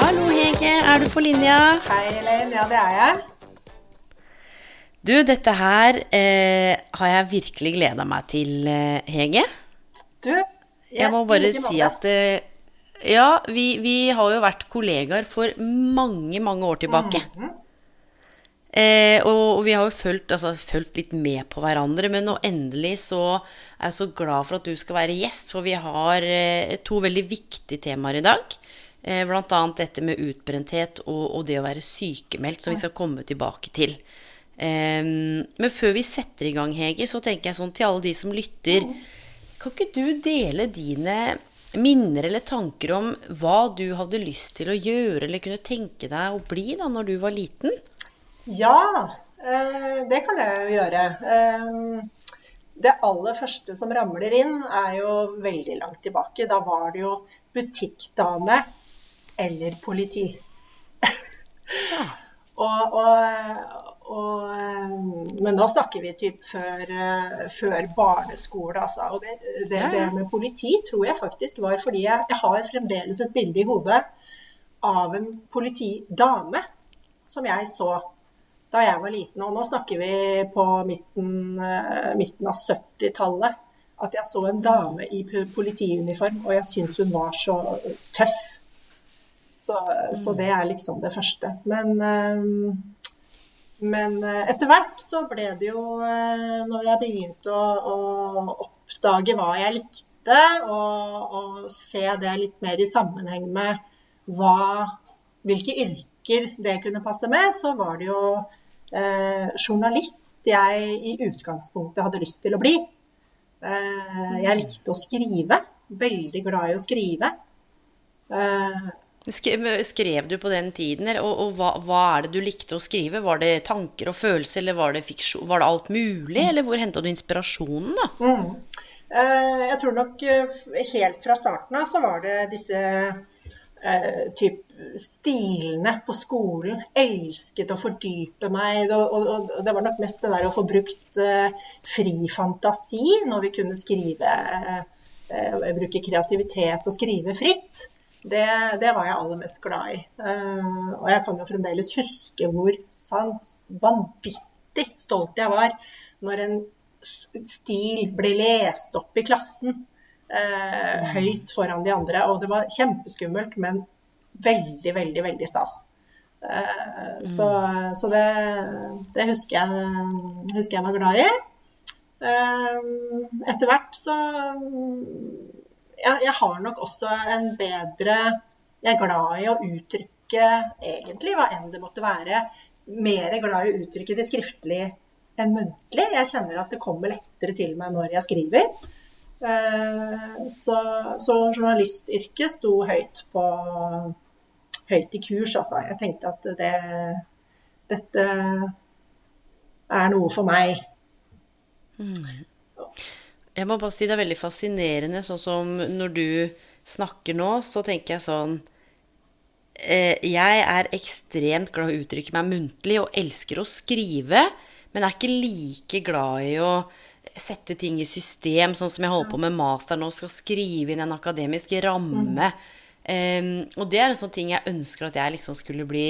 Hallo, Hege. Er du på linja? Hei, Elaine. Ja, det er jeg. Du, dette her eh, har jeg virkelig gleda meg til, eh, Hege. Du, Jeg jeg må bare si at eh, Ja, vi, vi har jo vært kollegaer for mange, mange år tilbake. Eh, og, og vi har jo fulgt, altså, litt med på hverandre, men nå endelig så er jeg så glad for at du skal være gjest, for vi har eh, to veldig viktige temaer i dag. Eh, blant annet dette med utbrenthet og, og det å være sykemeldt, som vi skal komme tilbake til. Eh, men før vi setter i gang, Hege, så tenker jeg sånn til alle de som lytter Kan ikke du dele dine minner eller tanker om hva du hadde lyst til å gjøre eller kunne tenke deg å bli da når du var liten? Ja, eh, det kan jeg jo gjøre. Eh, det aller første som ramler inn, er jo veldig langt tilbake. Da var det jo butikkdame eller politi. og, og, og, eh, men nå snakker vi typ før, før barneskole, altså. Og det, det, det med politi tror jeg faktisk var fordi jeg, jeg har fremdeles et bilde i hodet av en politidame som jeg så da jeg var liten. Og nå snakker vi på midten, eh, midten av 70-tallet. At jeg så en dame i politiuniform, og jeg syns hun var så tøff. Så, så det er liksom det første. Men, eh, men eh, etter hvert så ble det jo Når jeg begynte å, å oppdage hva jeg likte, og, og se det litt mer i sammenheng med hva, hvilke yrker det kunne passe med, så var det jo eh, journalist jeg i utgangspunktet hadde lyst til å bli. Eh, jeg likte å skrive. Veldig glad i å skrive. Eh, Skrev, skrev du på den tiden, og, og hva, hva er det du likte å skrive? Var det tanker og følelser, eller var det fiksjon? Var det alt mulig, eller hvor henta du inspirasjonen, da? Mm. Eh, Jeg tror nok eh, helt fra starten av så var det disse eh, typ stilene på skolen. Elsket å fordype meg. Og, og, og det var nok mest det der å få brukt eh, fri fantasi når vi kunne skrive eh, Bruke kreativitet og skrive fritt. Det, det var jeg aller mest glad i. Eh, og jeg kan jo fremdeles huske hvor sans, vanvittig stolt jeg var når en stil ble lest opp i klassen eh, høyt foran de andre. Og det var kjempeskummelt, men veldig, veldig, veldig stas. Eh, så så det, det husker, jeg, husker jeg var glad i. Eh, etter hvert så jeg, jeg har nok også en bedre Jeg er glad i å uttrykke egentlig hva enn det måtte være. Mer glad i å uttrykke det skriftlig enn muntlig. Jeg kjenner at det kommer lettere til meg når jeg skriver. Eh, Så, så journalistyrket sto høyt på høyt i kurs, altså. Jeg tenkte at det, dette er noe for meg. Jeg må bare si det er veldig fascinerende, sånn som når du snakker nå, så tenker jeg sånn eh, Jeg er ekstremt glad i å uttrykke meg muntlig og elsker å skrive, men er ikke like glad i å sette ting i system, sånn som jeg holder på med master nå, skal skrive inn en akademisk ramme. Um, og det er en sånn ting jeg ønsker at jeg liksom skulle bli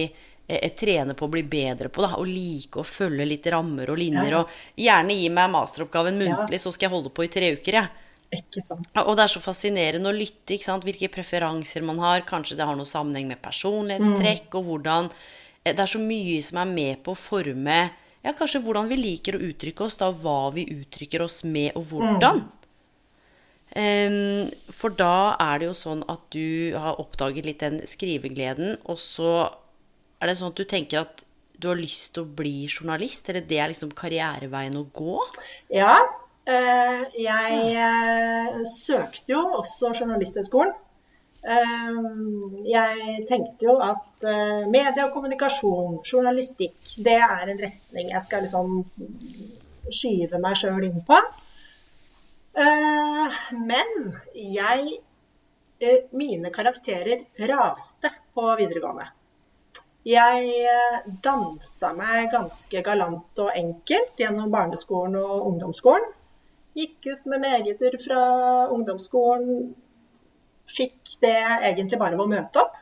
eh, trene på å bli bedre på. da, og like å følge litt rammer og linjer. Ja. Og gjerne gi meg masteroppgaven muntlig, så skal jeg holde på i tre uker. jeg. Ikke sant? Og det er så fascinerende å lytte, ikke sant? hvilke preferanser man har. Kanskje det har noe sammenheng med personlighetstrekk, og hvordan eh, Det er så mye som er med på å forme ja, kanskje hvordan vi liker å uttrykke oss, da hva vi uttrykker oss med, og hvordan. Em, for da er det jo sånn at du har oppdaget litt den skrivegleden, og så er det sånn at du tenker at du har lyst til å bli journalist? Eller det er liksom karriereveien å gå? Ja. Eh, jeg eh, søkte jo også Journalisthøgskolen. Eh, jeg tenkte jo at medie og kommunikasjon, journalistikk, det er en retning jeg skal liksom skyve meg sjøl inn på. Men jeg Mine karakterer raste på videregående. Jeg dansa meg ganske galant og enkelt gjennom barneskolen og ungdomsskolen. Gikk ut med megeter fra ungdomsskolen. Fikk det egentlig bare ved å møte opp.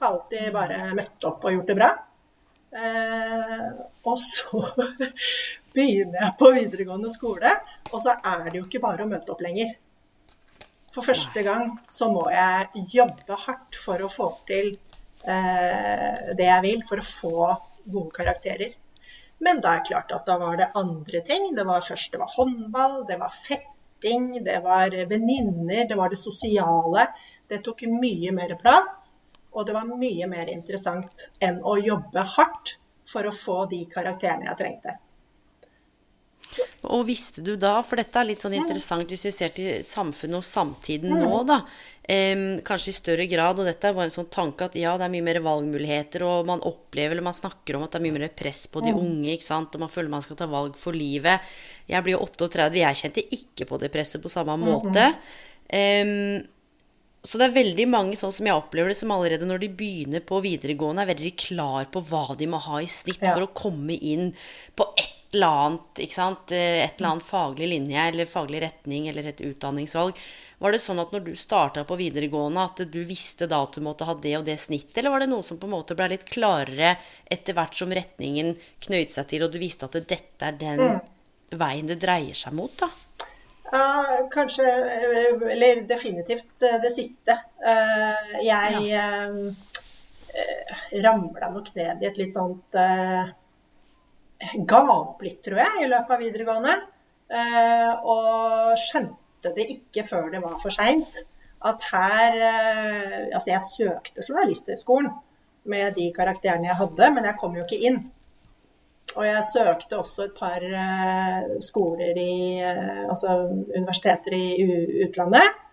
Har alltid bare møtt opp og gjort det bra. Eh, og så begynner jeg på videregående skole, og så er det jo ikke bare å møte opp lenger. For første gang så må jeg jobbe hardt for å få til eh, det jeg vil, for å få gode karakterer. Men da er det klart at da var det andre ting. Det var først det var håndball, det var festing, det var venninner, det var det sosiale. Det tok mye mer plass, og det var mye mer interessant enn å jobbe hardt for å få de karakterene jeg trengte. Og visste du da, for dette er litt sånn interessant hvis vi ser til samfunnet og samtiden nå, da. Eh, kanskje i større grad, og dette er bare en sånn tanke at ja, det er mye mer valgmuligheter, og man opplever eller man snakker om at det er mye mer press på de unge, ikke sant, og man føler man skal ta valg for livet. Jeg blir jo 38, jeg kjente ikke på det presset på samme måte. Eh, så det er veldig mange sånn som jeg opplever det, som allerede når de begynner på videregående, er veldig klar på hva de må ha i snitt for å komme inn på ett eller annet, ikke sant? Eh, et eller annet faglig linje eller faglig retning eller et utdanningsvalg. Var det sånn at når du starta på videregående, at du visste da at du måtte ha det og det snittet, eller var det noe som på en måte ble litt klarere etter hvert som retningen knøyde seg til, og du visste at dette er den mm. veien det dreier seg mot, da? Ja, kanskje Eller definitivt eh, det siste. Eh, jeg ja. ramla nok ned i et litt sånt ga opp litt, tror jeg, i løpet av videregående. Eh, og skjønte det ikke før det var for seint. At her eh, Altså, jeg søkte Journalisthøgskolen med de karakterene jeg hadde, men jeg kom jo ikke inn. Og jeg søkte også et par eh, skoler i Altså universiteter i utlandet.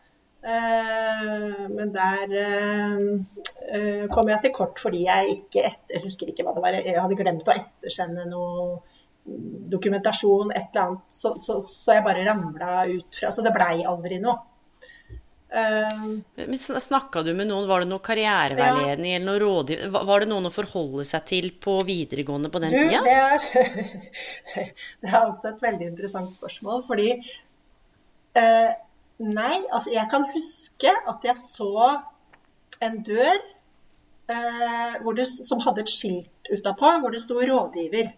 Men der uh, kom jeg til kort fordi jeg ikke etter, jeg husker ikke hva det var, jeg hadde glemt å ettersende noe dokumentasjon, et eller annet. Så, så, så jeg bare ramla ut fra Så det blei aldri noe. Uh, Snakka du med noen, var det noe karriereveiledning ja. eller noe rådgiv... Var det noen å forholde seg til på videregående på den tida? Det er, det er også et veldig interessant spørsmål, fordi uh, Nei, altså jeg kan huske at jeg så en dør eh, det, som hadde et skilt utapå hvor det sto 'rådgiver'.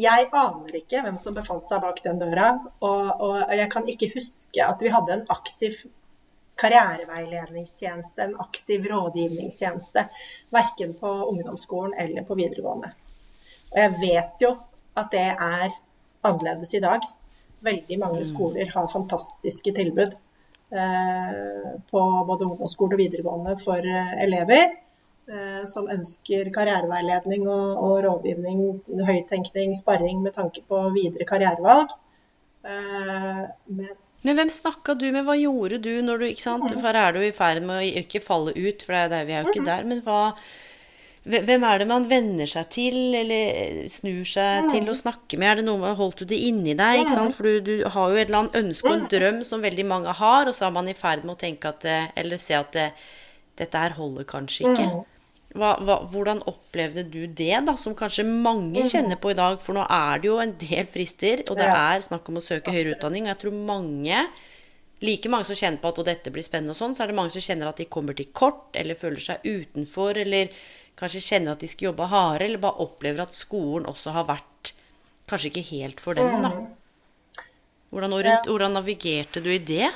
Jeg aner ikke hvem som befant seg bak den døra, og, og jeg kan ikke huske at vi hadde en aktiv karriereveiledningstjeneste, en aktiv rådgivningstjeneste, verken på ungdomsskolen eller på videregående. Og jeg vet jo at det er annerledes i dag. Veldig mange mm. skoler har fantastiske tilbud Eh, på både ungdomsskole og videregående for eh, elever eh, som ønsker karriereveiledning og, og rådgivning, høyttenkning, sparring med tanke på videre karrierevalg. Men, men hvem snakka du med, hva gjorde du når du ikke sant, mm. for her er du i ferd med å ikke falle ut, for det er, vi er jo ikke mm. der, men hva hvem er det man venner seg til, eller snur seg mm. til å snakke med? Er det noe med Holdt du det inni deg? ikke sant? For du, du, har jo et eller annet ønske og en drøm som veldig mange har, og så er man i ferd med å tenke at Eller se at det, dette her holder kanskje ikke. Hva, hva, hvordan opplevde du det, da, som kanskje mange kjenner på i dag? For nå er det jo en del frister, og det er snakk om å søke høyere utdanning. Og jeg tror mange like mange som kjenner på at dette blir spennende, og sånn, så er det mange som kjenner at de kommer til kort, eller føler seg utenfor, eller kanskje kjenner at de skal jobbe hardere, eller bare opplever at skolen også har vært kanskje ikke helt for dem, da. Hvordan, orient, hvordan navigerte du i det?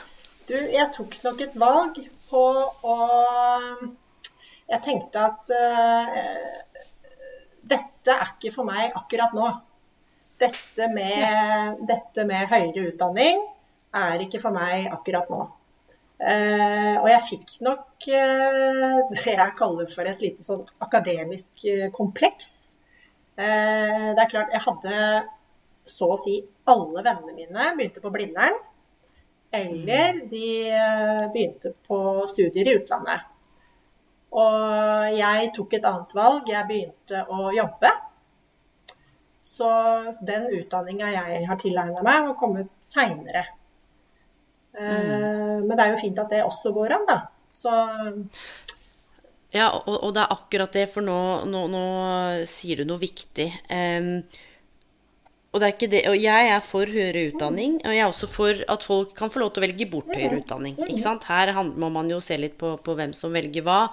Du, jeg tok nok et valg på å Jeg tenkte at uh, dette er ikke for meg akkurat nå. Dette med, ja. dette med høyere utdanning er ikke for meg akkurat nå. Eh, og jeg fikk nok eh, det jeg kaller for et lite sånn akademisk eh, kompleks. Eh, det er klart, jeg hadde så å si alle vennene mine begynte på Blindern. Eller de eh, begynte på studier i utlandet. Og jeg tok et annet valg. Jeg begynte å jobbe. Så den utdanninga jeg har tilegna meg, har kommet seinere. Mm. Men det er jo fint at det også går an, da. Så Ja, og, og, det er akkurat det, for nå, nå, nå sier du noe viktig. Um, og, det er ikke det, og jeg er for høyere utdanning, og jeg er også for at folk kan få lov til å velge bort høyere utdanning. Ikke sant? Her må man jo se litt på, på hvem som velger hva.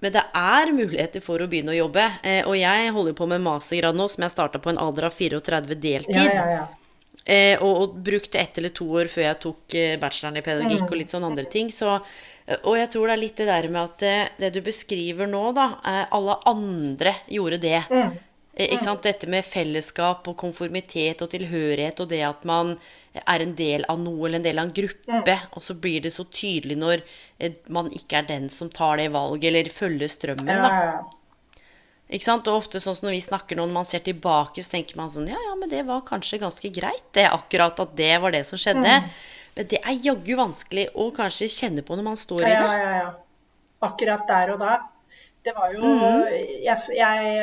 Men det er muligheter for å begynne å jobbe. Eh, og jeg holder på med mastergrad nå, som jeg starta på en alder av 34 deltid. Ja, ja, ja. Eh, og, og, brukte ett eller to år før jeg tok eh, bacheloren i pedagogikk mm. og litt sånn andre ting. Så, eh, og jeg tror det er litt det der med at det, det du beskriver nå, da Alle andre gjorde det. Mm. Ikke sant? Dette med fellesskap og konformitet og tilhørighet og det at man er en del av noe eller en del av en gruppe, og så blir det så tydelig når man ikke er den som tar det valget, eller følger strømmen, da. Ikke sant? Og ofte sånn som når vi snakker nå, når man ser tilbake, så tenker man sånn Ja, ja, men det var kanskje ganske greit, det akkurat at det var det som skjedde. Mm. Men det er jaggu vanskelig å kanskje kjenne på når man står i det. Ja, ja, ja. Akkurat der og da. Det var jo mm. jeg, jeg,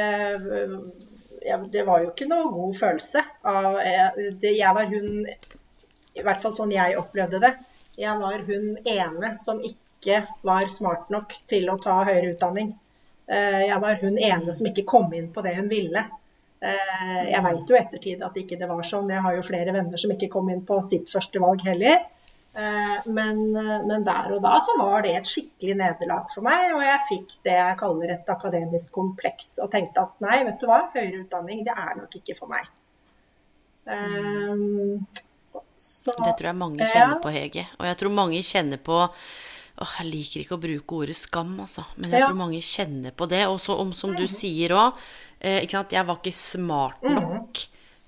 jeg, Det var jo ikke noe god følelse av jeg, jeg var hun I hvert fall sånn jeg opplevde det. Jeg var hun ene som ikke var smart nok til å ta høyere utdanning. Eh, jeg var hun ene som ikke kom inn på det hun ville. Eh, jeg veit jo ettertid at ikke det var sånn. Jeg har jo flere venner som ikke kom inn på sitt første valg heller. Eh, men, men, der og da så var det et skikkelig nederlag for meg, og jeg fikk det jeg kaller et akademisk kompleks. Og tenkte at nei, vet du hva, høyere utdanning det er nok ikke for meg. Um, så, det tror jeg mange kjenner på, Hege. Og jeg tror mange kjenner på Åh, jeg liker ikke å bruke ordet skam, altså. Men jeg ja. tror mange kjenner på det. Og så om, som du sier òg, eh, jeg var ikke smart mhm. nok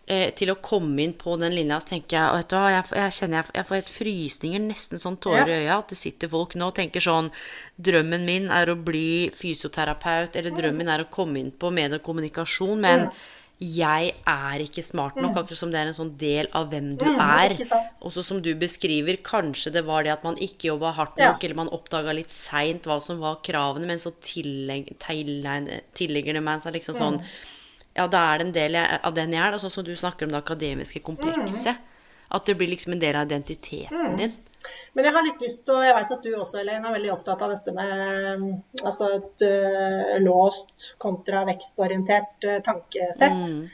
eh, til å komme inn på den linja. Så tenker jeg vet du jeg, jeg kjenner jeg, jeg får et frysninger, nesten sånn tårer i øya. At det sitter folk nå og tenker sånn Drømmen min er å bli fysioterapeut, eller drømmen er å komme inn på medie og kommunikasjon, men mm jeg er ikke smart nok, mm. akkurat som det er en sånn del av hvem du mm, er. Også som du beskriver, kanskje det var det at man ikke jobba hardt nok, ja. eller man oppdaga litt seint hva som var kravene, men så tillegger, det meg seg liksom sånn mm. Ja, da er det en del av den jeg er, sånn som du snakker om det akademiske komplekset. Mm. At det blir liksom en del av identiteten mm. din. Men jeg har litt lyst til, og jeg vet at du også, Elaine, er veldig opptatt av dette med altså et uh, låst kontra vekstorientert uh, tankesett. Mm.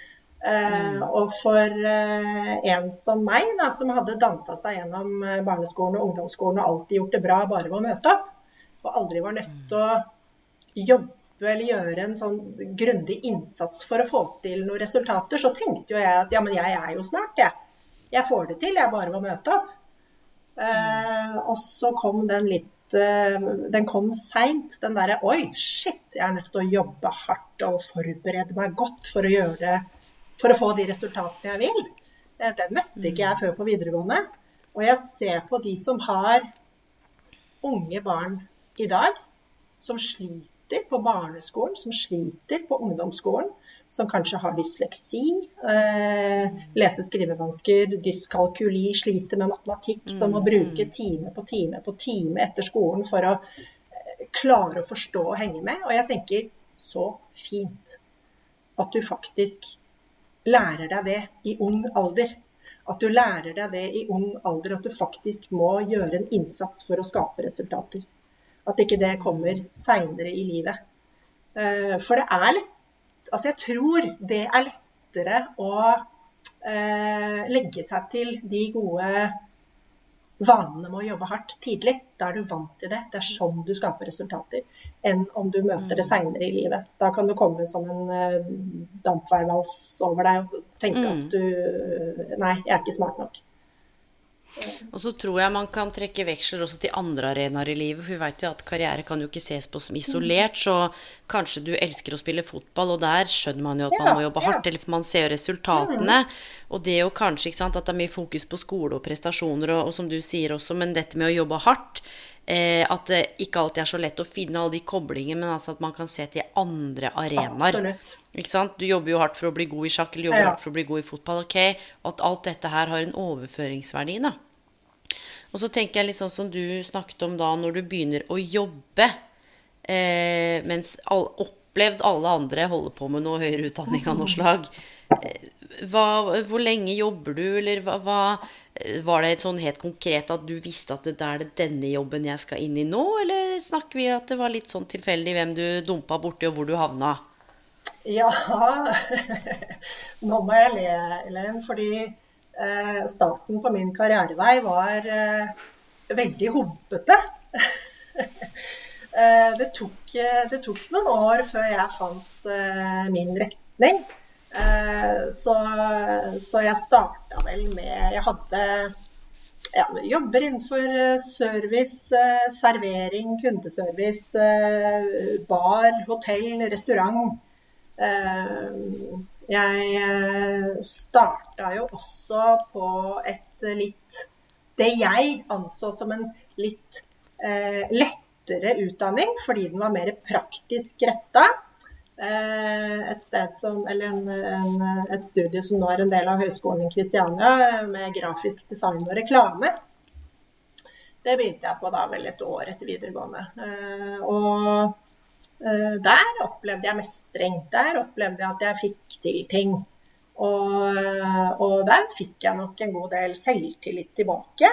Uh, og for en som meg, da, som hadde dansa seg gjennom barneskolen og ungdomsskolen og alltid gjort det bra bare ved å møte opp, og aldri var nødt til å jobbe eller gjøre en sånn grundig innsats for å få til noen resultater, så tenkte jo jeg at ja, men jeg er jo smart, jeg. Jeg får det til, jeg bare ved å møte opp. Eh, og så kom den litt eh, Den kom seint, den derre Oi, shit, jeg er nødt til å jobbe hardt og forberede meg godt for å gjøre For å få de resultatene jeg vil. Eh, den møtte ikke jeg før på videregående. Og jeg ser på de som har unge barn i dag, som sliter på barneskolen, som sliter på ungdomsskolen, som kanskje har dysleksi, eh, lese- skrivevansker, dyskalkuli, sliter med matematikk, som må mm. bruke time på time på time etter skolen for å eh, klare å forstå og henge med. Og jeg tenker så fint at du faktisk lærer deg det i ung alder. At du lærer deg det i ung alder, at du faktisk må gjøre en innsats for å skape resultater. At ikke det kommer seinere i livet. Eh, for det er lett Altså, jeg tror det er lettere å eh, legge seg til de gode vanene med å jobbe hardt tidlig. Da er du vant til det. Det er sånn du skaper resultater. Enn om du møter det mm. seinere i livet. Da kan du komme som en uh, dampveivals over deg og tenke mm. at du Nei, jeg er ikke smart nok. Og så tror jeg man kan trekke veksler også til andre arenaer i livet. For vi vet jo at karriere kan jo ikke ses på som isolert. Så kanskje du elsker å spille fotball, og der skjønner man jo at man må jobbe hardt. Eller for man ser jo resultatene. Og det jo kanskje, ikke sant, at det er mye fokus på skole og prestasjoner, og, og som du sier også, men dette med å jobbe hardt eh, At det ikke alltid er så lett å finne alle de koblingene, men altså at man kan se til andre arenaer. Du jobber jo hardt for å bli god i sjakk, eller jobber Ja. hardt for å bli god i fotball. ok? At alt dette her har en overføringsverdi, da. Og så tenker jeg litt sånn som du snakket om da, når du begynner å jobbe, eh, mens all, opplevd alle andre holder på med noe høyere utdanning av noe slag. Eh, hva, hvor lenge jobber du, eller hva, hva Var det sånn helt konkret at du visste at det er det denne jobben jeg skal inn i nå, eller snakker vi at det var litt sånn tilfeldig hvem du dumpa borti, og hvor du havna? Ja, nå må jeg le, Elen, fordi eh, starten på min karrierevei var eh, veldig humpete. eh, det, tok, det tok noen år før jeg fant min retning. Eh, så, så jeg starta vel med Jeg hadde ja, jobber innenfor eh, service, eh, servering, kundeservice, bar, hotell, restaurant. Jeg starta jo også på et litt Det jeg anså som en litt lettere utdanning, fordi den var mer praktisk retta. Eh, Et sted som, eller en, en, et studie som nå er en del av Høgskolen i Kristiania, med grafisk design og reklame. Det begynte jeg på da vel et år etter videregående. Eh, Og Eh, Der opplevde jeg mestring. Der opplevde jeg at jeg fikk til ting. Og, og der fikk jeg nok en god del selvtillit tilbake.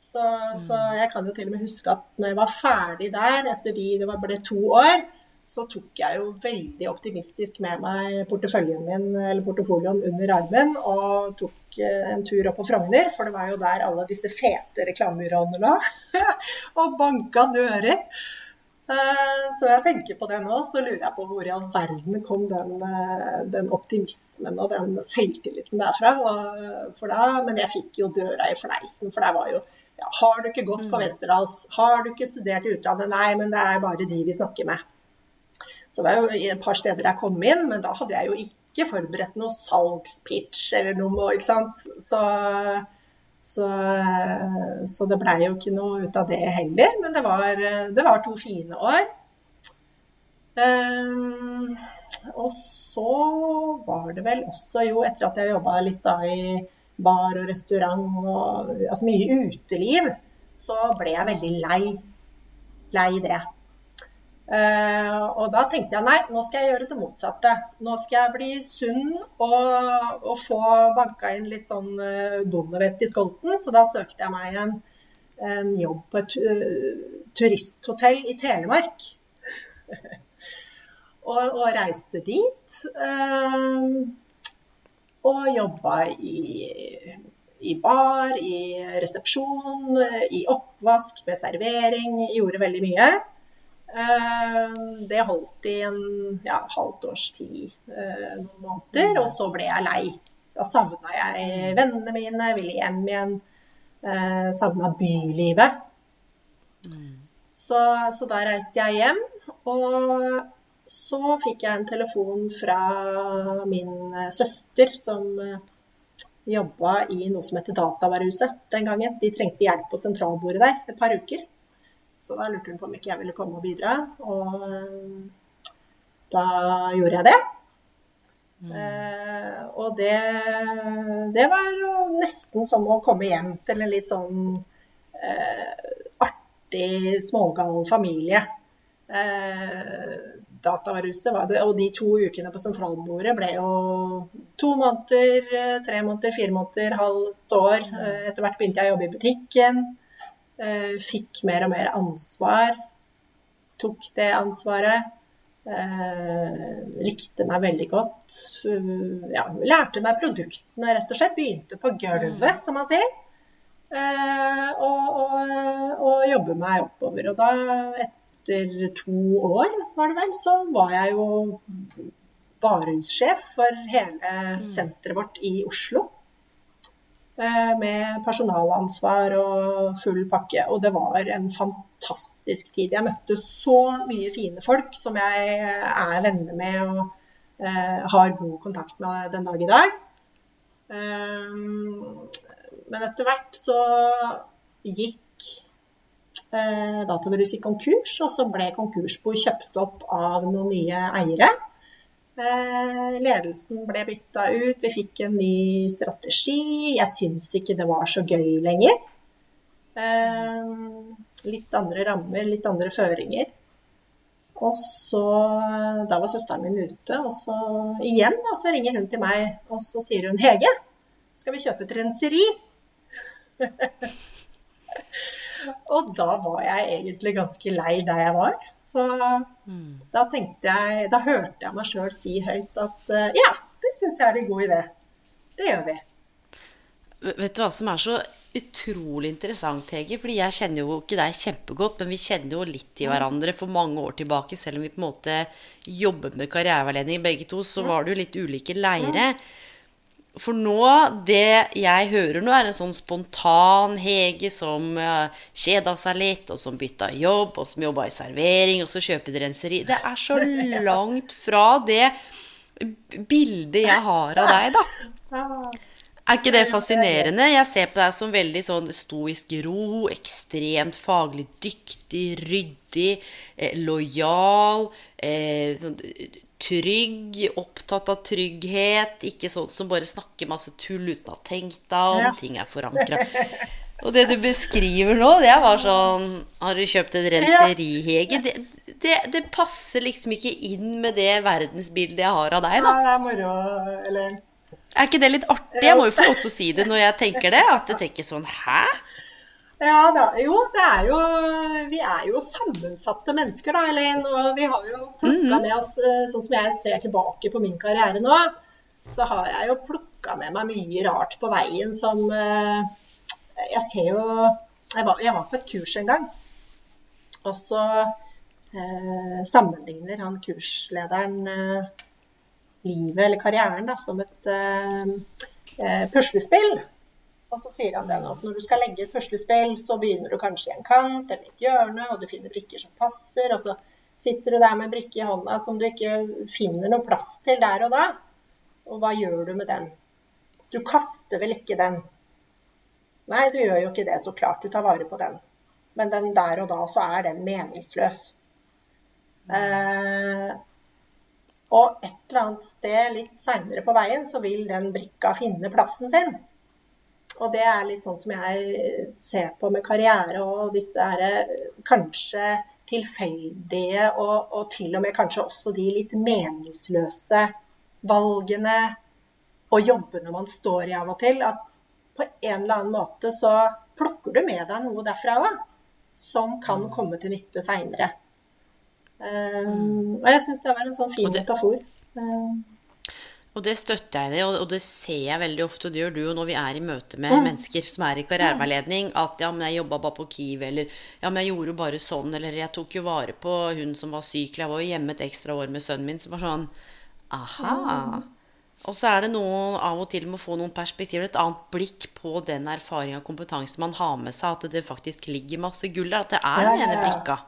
Så, så jeg kan jo til og med huske at når jeg var ferdig der, etter de det ble to år, så tok jeg jo veldig optimistisk med meg porteføljen min, eller portefolioen under armen og tok eh, en tur opp på Frogner, for det var jo der alle disse fete reklamebyråene lå. og banka dører. Eh, Så jeg tenker på det nå, så lurer jeg på hvor i all verden kom den, eh, den optimismen og den selvtilliten derfra. Og- da, men jeg fikk jo døra i fleisen, for der var jo ja, Har du ikke gått på Westerdals? Har du ikke studert i utlandet? Nei, men det er bare de vi snakker med. Så det var jo et par steder jeg kom inn, men da hadde jeg jo ikke forberedt noe salgspitch eller noe, ikke sant. Så, så, så det blei jo ikke noe ut av det heller. Men det var, det var to fine år. Um, og så var det vel også jo, etter at jeg jobba litt da i bar og restaurant og altså mye uteliv, så ble jeg veldig lei. Lei det. Eh, og da tenkte jeg nei, nå skal jeg gjøre det motsatte. Nå skal jeg bli sunn og, og få banka inn litt sånn uh, bondevett i skolten. Så da søkte jeg meg en, en jobb på et uh, turisthotell i Telemark. og, og reiste dit. eh, og jobba i, i bar, i resepsjon, i oppvask, med servering. Gjorde veldig mye. Eh, Det holdt i en ja, halvt års tid, eh, noen måneder, og så ble jeg lei. Da savna jeg vennene mine, ville hjem igjen. Eh, savna bylivet. Så, så da reiste jeg hjem, og så fikk jeg en telefon fra min søster som jobba i noe som heter Datavarehuset den gangen. De trengte hjelp på sentralbordet der et par uker. Så da lurte hun på om ikke jeg ville komme og bidra, og eh, da gjorde jeg det. Eh, og det, det var nesten som å komme hjem til en litt sånn eh, artig, smågal familie. Eh, datahuset var det, og de to ukene på sentralbordet ble jo to måneder, eh, tre måneder, fire måneder, halvt år. Eh, Etter hvert begynte jeg å jobbe i butikken. Eh, Fikk mer og mer ansvar. Tok det ansvaret. Eh, likte meg veldig godt. Ja, lærte meg produktene, rett og slett. Begynte på gulvet, som man sier. Eh, og, og, og jobbe meg oppover. Og da, etter to år, var det vel, så var jeg jo varehussjef for hele senteret vårt i Oslo. Eh, Med personalansvar og full pakke. Og det var en fantastisk tid. Jeg møtte så mye fine folk som jeg er venner med og eh, har god kontakt med den dag i dag. Um, men etter hvert så gikk eh, Databrus i konkurs, og så ble konkursbo kjøpt opp av noen nye eiere. Eh, ledelsen ble bytta ut, vi fikk en ny strategi. Jeg syns ikke det var så gøy lenger. Eh, litt andre rammer, litt andre føringer. Og så Da var søsteren min ute, og så igjen da, så ringer hun til meg, og så sier hun Hege, skal vi kjøpe et renseri? og da var jeg egentlig ganske lei der jeg var. Så mm. da tenkte jeg Da hørte jeg meg sjøl si høyt at uh, ja, det syns jeg er en god idé. Det gjør vi. Vet du hva som er så utrolig interessant, Hege? Fordi jeg kjenner jo ikke deg kjempegodt, men vi kjenner jo litt til hverandre for mange år tilbake. Selv om vi på en måte jobbet med karriereveiledning begge to, så var det jo litt ulike leire. For nå, det jeg hører nå, er en sånn spontan Hege som uh, kjeda seg litt, og som bytta jobb, og som jobba i servering, og så kjøper de renseri. Det er så langt fra det bildet jeg har av deg, da. Er ikke det fascinerende? Jeg ser på deg som veldig sånn stoisk ro, ekstremt faglig dyktig, ryddig, eh, lojal. Eh, sånn, trygg, opptatt av trygghet. Ikke sånn som bare snakker masse tull uten å ha tenkt deg om. Ja. Ting er forankra. Og det du beskriver nå, det var sånn Har du kjøpt en renserihege? Det, det, det, passer liksom ikke inn med det verdensbildet jeg har av deg, da. Ja, det er moro, eller Er ikke det litt artig? Jeg må jo få lov til å si det når jeg tenker det. At du tenker sånn Hæ? Ja da. Jo, det er jo Vi er jo sammensatte mennesker, da, Elaine. Og vi har jo plukka mhm. med oss eh, Sånn som jeg ser tilbake på min karriere nå, så har jeg jo plukka med meg mye rart på veien som eh, Jeg ser jo Jeg var, jeg var på et kurs en gang, og så eh, sammenligner han kurslederen eh, livet eller karrieren da, som et eh, eh puslespill. Og så sier han det nå, at når du skal legge et puslespill, så begynner du kanskje i en kant eller et hjørne, og du finner brikker som passer, og så sitter du der med en brikke i hånda som du ikke finner noe plass til der og da. Og hva gjør du med den? Du kaster vel ikke den? Nei, du gjør jo ikke det, så klart. Du tar vare på den. Men den der og da så er den meningsløs. Eh, og et eller annet sted litt seinere på veien så vil den brikka finne plassen sin. Og det er litt sånn som jeg ser på med karriere og disse her kanskje tilfeldige og, og til og med kanskje også de litt meningsløse valgene og jobbene man står i av og til. At på en eller annen måte så plukker du med deg noe derfra òg, som kan mm. komme til nytte seinere. Um, og jeg syns det var en sånn fin metafor. Um, og det støtter jeg det, og det ser jeg veldig ofte, og det gjør du jo når vi er i møte med mm. mennesker som er i karriereveiledning, at ja, men jeg jobba bare på Kiwi, eller ja, men jeg gjorde jo bare sånn, eller jeg tok jo vare på hun som var syk, eller jeg var jo hjemme et ekstra år med sønnen min, som var sånn aha. Og så er det noe av og til med å få noen perspektiver, et annet blikk på den erfaringa og kompetanse man har med seg, at det faktisk ligger masse gull der, at det er den ene brikka.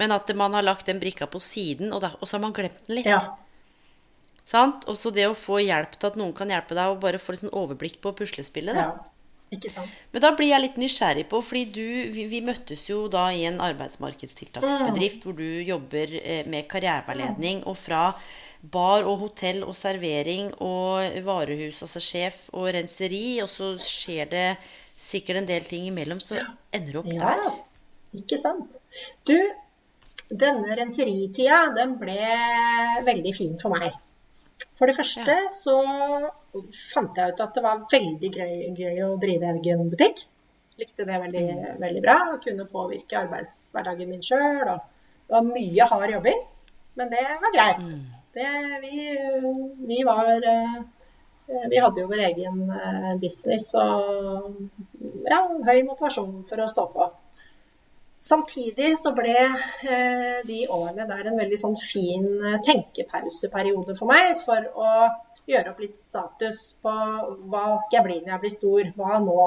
Men at man har lagt den brikka på siden, og, så har man glemt den litt. Ja. Sant? Og så det å få hjelp til at noen kan hjelpe deg, og bare få litt sånn overblikk på puslespillet. Da. Ja, ikke sant. Men da blir jeg litt nysgjerrig på, fordi du vi, vi møttes jo da i en arbeidsmarkedstiltaksbedrift mm. hvor du jobber eh, med karriereveiledning, og fra bar og hotell og servering og varehus, altså sjef og renseri, og så skjer det sikkert en del ting imellom, så ender du opp ja, der. Ikke sant. Du, denne renseritida, den ble veldig fin for meg. For det første ja. så fant jeg ut at det var veldig gøy, gøy å drive egen butikk. Likte det veldig, mm. veldig bra. Og kunne påvirke arbeidshverdagen min sjøl. Det var mye hard jobbing, men det var greit. Mm. Det, vi, vi, var eh, Vi hadde jo vår egen eh, business og ja, høy motivasjon for å stå på. Samtidig så ble eh, de årene der en veldig sånn fin eh, tenkepauseperiode for meg, for å gjøre opp litt status på hva skal jeg bli når jeg blir stor, hva nå?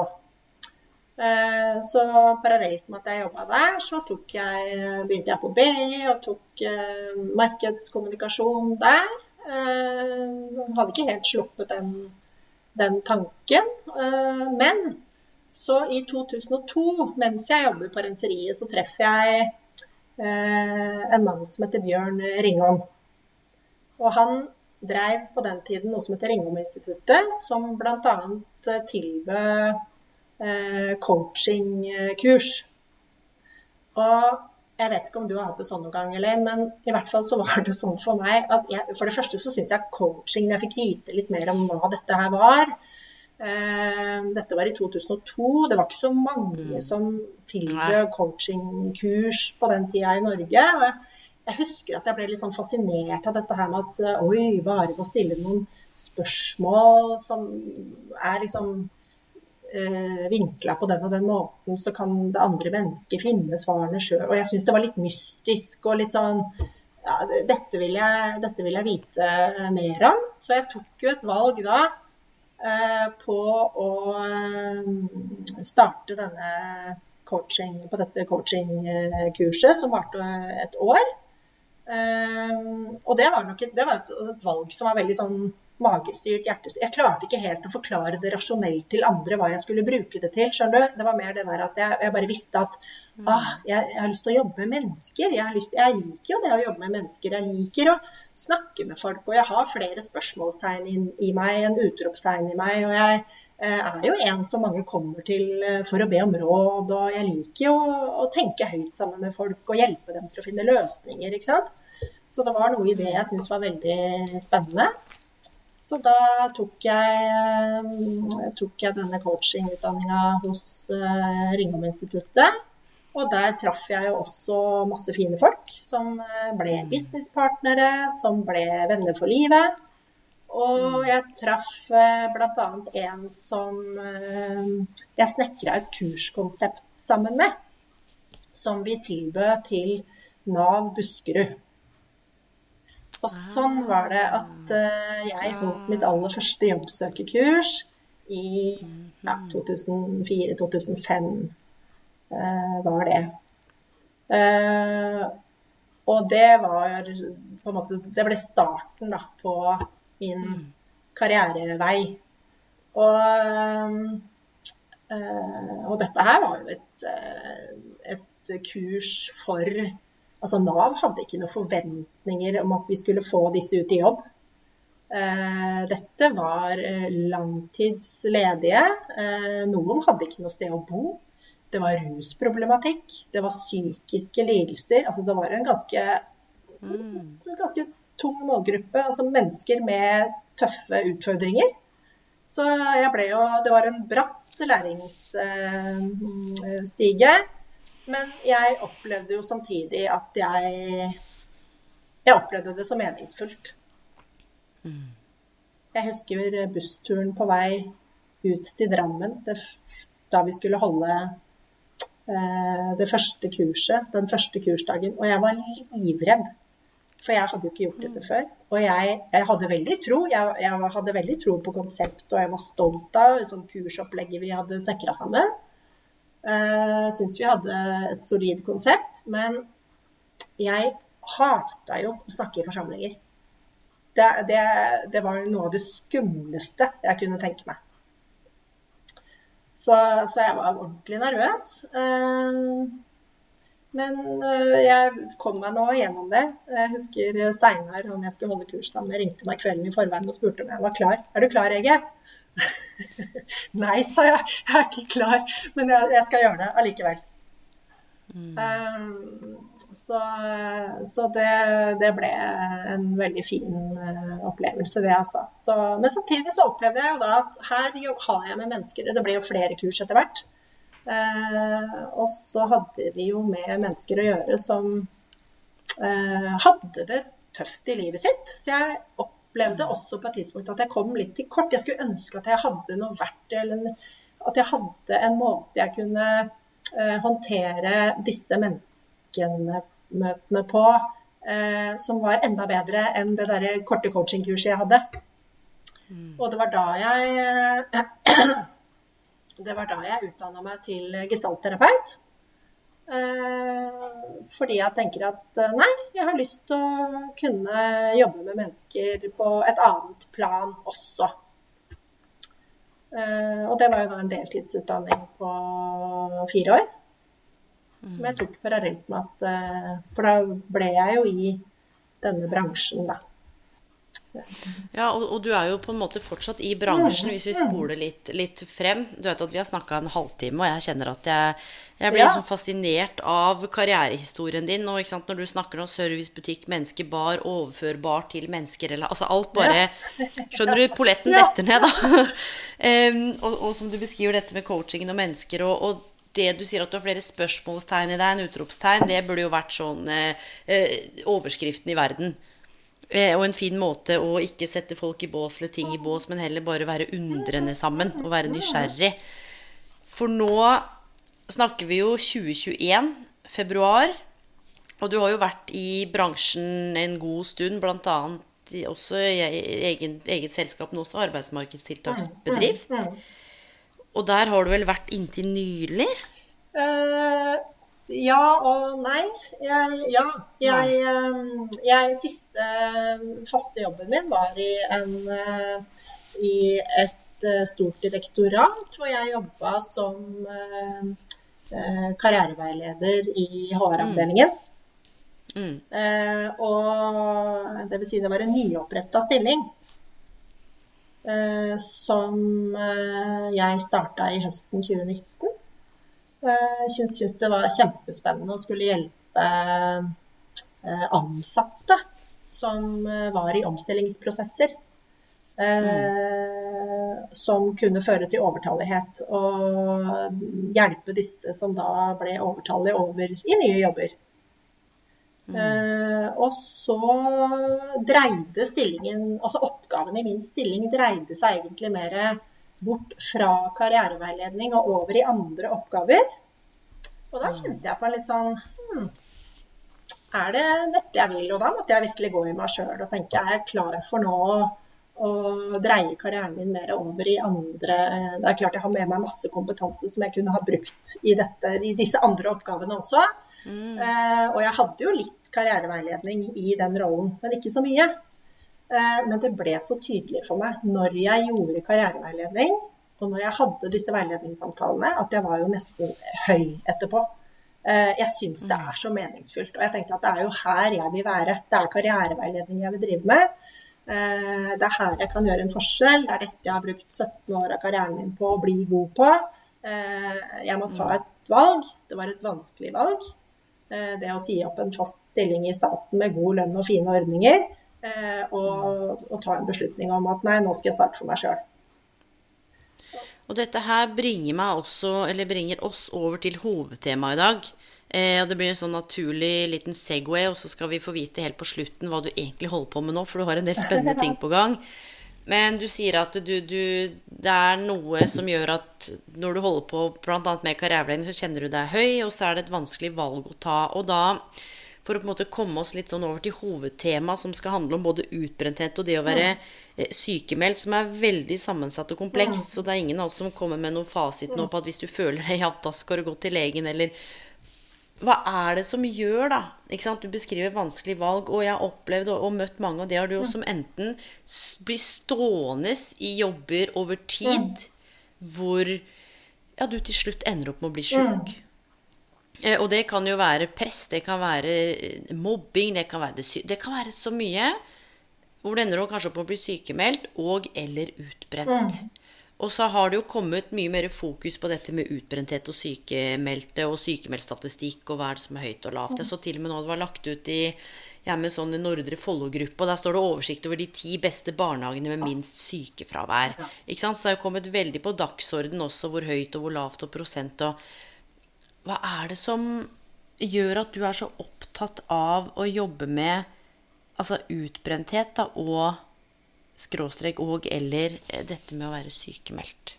Eh, så parallelt med at jeg jobba der, så jeg, begynte jeg på BI og tok markedskommunikasjon der. hadde ikke helt sluppet den den tanken. Men så i 2002, mens jeg jobber på renseriet, så treffer jeg eh, en mann som heter Bjørn Ringholm. Og han dreiv på den tiden noe som heter Ringholm-instituttet, som bl.a. tilbød eh, coachingkurs. Og jeg vet ikke om du har hatt det sånn noen gang, Elaine, men i hvert fall så var det sånn for meg at jeg, for det første så syns jeg coaching, når jeg fikk vite litt mer om hva dette her var eh, Dette var i 2002. Det var ikke så mange mm. som tilbød coachingkurs på den tida i Norge. og jeg, jeg husker at jeg ble litt sånn fascinert av dette her med at eh, oi, bare ved å stille noen spørsmål som er liksom eh, vinkla på den og den måten, så kan det andre mennesket finne svarene sjøl. Og jeg syns det var litt mystisk og litt sånn ja, dette vil, jeg, dette vil jeg vite mer om. Så jeg tok jo et valg da eh, på å eh, starte denne coaching, på dette coachingkurset, som varte et år. Um, og det var nok et, det var et, valg som var veldig sånn magestyrt, hjertestyrt. Jeg klarte ikke helt å forklare det rasjonelt til andre hva jeg skulle bruke det til. skjønner du? Det var mer det der at jeg, jeg bare visste at mm. ah, jeg, jeg, har lyst til å jobbe med mennesker. Jeg, lyst, jeg, liker jo det å jobbe med mennesker. Jeg liker å snakke med folk. Og jeg har flere spørsmålstegn i, i meg enn utropstegn i meg. Og jeg eh, er jo en som mange kommer til eh, for å be om råd. Og jeg liker jo å tenke høyt sammen med folk og hjelpe dem til å finne løsninger. ikke sant? Så det var noe i det jeg syntes var veldig spennende. Så da tok jeg, eh, tok jeg denne coachingutdanninga hos uh, Ringholm-instituttet. Og der traff jeg jo også masse fine folk som eh, ble mm. businesspartnere, som ble venner for livet. Og mm. jeg traff bl.a. en som jeg snekra et kurskonsept sammen med. Som vi tilbød til Nav Buskerud. Og sånn var det at uh, jeg holdt mitt aller første jobbsøkerkurs i ja, 2004-2005 uh, eh, var det. Uh, og det var på en måte Det ble starten da, på min mm. karrierevei. Og, og dette her var jo et, et kurs for Altså Nav hadde ikke noen forventninger om at vi skulle få disse ut i jobb. Eh, dette var eh, langtidsledige. Eh, noen hadde ikke noe sted å bo. Det var rusproblematikk. Det var psykiske lidelser. Altså det var en ganske, mm. en ganske tung målgruppe. Altså mennesker med tøffe utfordringer. Så jeg ble jo Det var en bratt læringsstige. Men jeg opplevde jo samtidig at jeg Jeg opplevde det som meningsfullt. Mm. Jeg husker bussturen på vei ut til Drammen det, da vi skulle holde eh, det første kurset, den første kursdagen. Og jeg var livredd. For jeg hadde jo ikke gjort dette mm. før. Og jeg, jeg hadde veldig tro. Jeg, jeg, hadde veldig tro på konseptet, og jeg var stolt av liksom, kursopplegget vi hadde snekra sammen. Uh, Syns vi hadde et solid konsept. Men jeg hata jo å snakke i forsamlinger. Det, det, det, var noe av det skumleste jeg kunne tenke meg. Så, så jeg var ordentlig nervøs. Uh, men uh, jeg kom meg nå gjennom det. Jeg husker Steinar, han jeg skulle holde kurs sammen med, ringte meg kvelden i forveien og spurte om jeg var klar. Er du klar, Ege? Nei, sa jeg. Jeg er ikke klar. Men jeg, jeg skal gjøre det allikevel. Mm. Um, så, så det, det, ble en veldig fin uh, opplevelse, det altså. Så, men samtidig så opplevde jeg jo da at her har jeg med mennesker Det ble jo flere kurs etter hvert. Eh, og så hadde vi jo med mennesker å gjøre som eh, hadde det tøft i livet sitt. Så jeg opplevde opplevde også på et tidspunkt at jeg kom litt til kort. Jeg skulle ønske at jeg hadde noe verktøy, eller at jeg hadde en måte jeg kunne eh, håndtere disse menneskemøtene på eh, som var enda bedre enn det derre korte coachingkurset jeg hadde. Mm. Og det var da jeg Det var da jeg utdanna meg til gestaltterapeut. Eh, fordi jeg tenker at eh, nei, jeg har lyst til å kunne jobbe med mennesker på et annet plan også. Eh, og det var jo da en deltidsutdanning på fire år. Som jeg tok parallelt med at For da ble jeg jo i denne bransjen, da. Ja, og, og, du er jo på en måte fortsatt i bransjen, hvis vi spoler litt, litt frem. Du vet at vi har snakka en halvtime, og jeg kjenner at jeg, jeg blir ja. liksom fascinert av karrierehistorien din. Og når du snakker om servicebutikk, menneskebar, overførbar til mennesker eller Altså alt bare Skjønner du? Polletten detter ned, da. um, og, og, som du beskriver dette med coachingen og mennesker og, og det du sier at du har flere spørsmålstegn i deg enn utropstegn, det burde jo vært sånn eh, eh overskriften i verden. Eh, og en fin måte å ikke sette folk i bås eller ting i bås, men heller bare være undrende sammen og være nysgjerrig. For nå snakker vi jo 2021, februar. Og du har jo vært i bransjen en god stund, bl.a. også i egen, eget selskap, men også arbeidsmarkedstiltaksbedrift. Og der har du vel vært inntil nylig? Uh, ja og nei. Jeg, ja. Jeg, ehm, jeg, siste faste jobben min var i, en, eh, i et eh, stort direktorat hvor jeg jobba som eh, karriereveileder i HR-avdelingen. Mm. Mm. Eh, og det vil si det var en nyoppretta stilling. Eh, som jeg starta i høsten 2019. Jeg syntes det var kjempespennende å skulle hjelpe eh, ansatte som eh, var i omstillingsprosesser. Mm. Som kunne føre til overtallighet. Og hjelpe disse som da ble overtallige, over i nye jobber. Mm. og så dreide stillingen, altså oppgaven i min stilling dreide seg egentlig mer bort fra karriereveiledning og over i andre oppgaver. Og da kjente jeg på en litt sånn hmm, Er det dette jeg vil? Og da måtte jeg virkelig gå i meg sjøl og tenke er jeg klar for nå å dreie karrieren min mer over i andre Det er klart jeg har med meg masse kompetanse som jeg kunne ha brukt i, dette, i disse andre oppgavene også. Mm. Uh, og jeg hadde jo litt karriereveiledning i den rollen, men ikke så mye. Eh, men det ble så tydelig for meg når jeg gjorde karriereveiledning, og når jeg hadde disse veiledningssamtalene, at jeg var jo nesten høy etterpå. Eh, jeg syns det er så meningsfullt. Og jeg tenkte at det er jo her jeg vil være. Det er karriereveiledning jeg vil drive med. Eh, det er her jeg kan gjøre en forskjell. Det er dette jeg har brukt 17 år av karrieren min på å bli god på. Jeg må ta et valg. Det var et vanskelig valg. Det å si opp en fast stilling i staten med god lønn og fine ordninger. Eh, og, og, ta en beslutning om at nei, nå skal jeg starte for meg sjøl. Og dette her bringer, meg også, eller bringer oss over til hovedtemaet i dag. Eh, og det blir en sånn naturlig liten Segway, og så skal vi få vite helt på slutten hva du egentlig holder på med nå, for du har en del spennende ting på gang. Men du sier at du, du, det er noe som gjør at når du holder på bl.a. med karriereveiledning, så kjenner du deg høy, og så er det et vanskelig valg å ta. Og da for å på en måte komme oss litt sånn over til hovedtemaet, som skal handle om både utbrenthet og det å være eh, sykemeldt, som er veldig sammensatt og komplekst. Så det er ingen av oss som kommer med noen fasit nå på at hvis du føler deg, ja, da skal du gå til legen, eller hva er det som gjør, da? Ikke sant? Du beskriver vanskelige valg, og jeg har opplevd og, og møtt mange, og det har du jo som enten blir stående i jobber over tid, hvor ja, du til slutt ender opp med å bli sjuk. Eh, og det kan jo være press, det kan være eh, mobbing, det kan være, det, det kan være så mye. Hvor det ender kanskje opp med å bli sykemeldt og eller utbrent. Mm. Og så har det jo kommet mye mer fokus på dette med utbrenthet og sykemeldte og sykemeldtstatistikk og hva er det som er høyt og lavt. Jeg så til og med nå det var lagt ut i jeg med sånn Nordre Follo-gruppe, og der står det oversikt over de ti beste barnehagene med minst sykefravær. Ikke sant? Så det er jo kommet veldig på dagsorden også hvor høyt og hvor lavt og prosent og hva er det som gjør at du er så opptatt av å jobbe med altså utbrenthet da, og skråstrek og eller eh, dette med å være sykemeldt?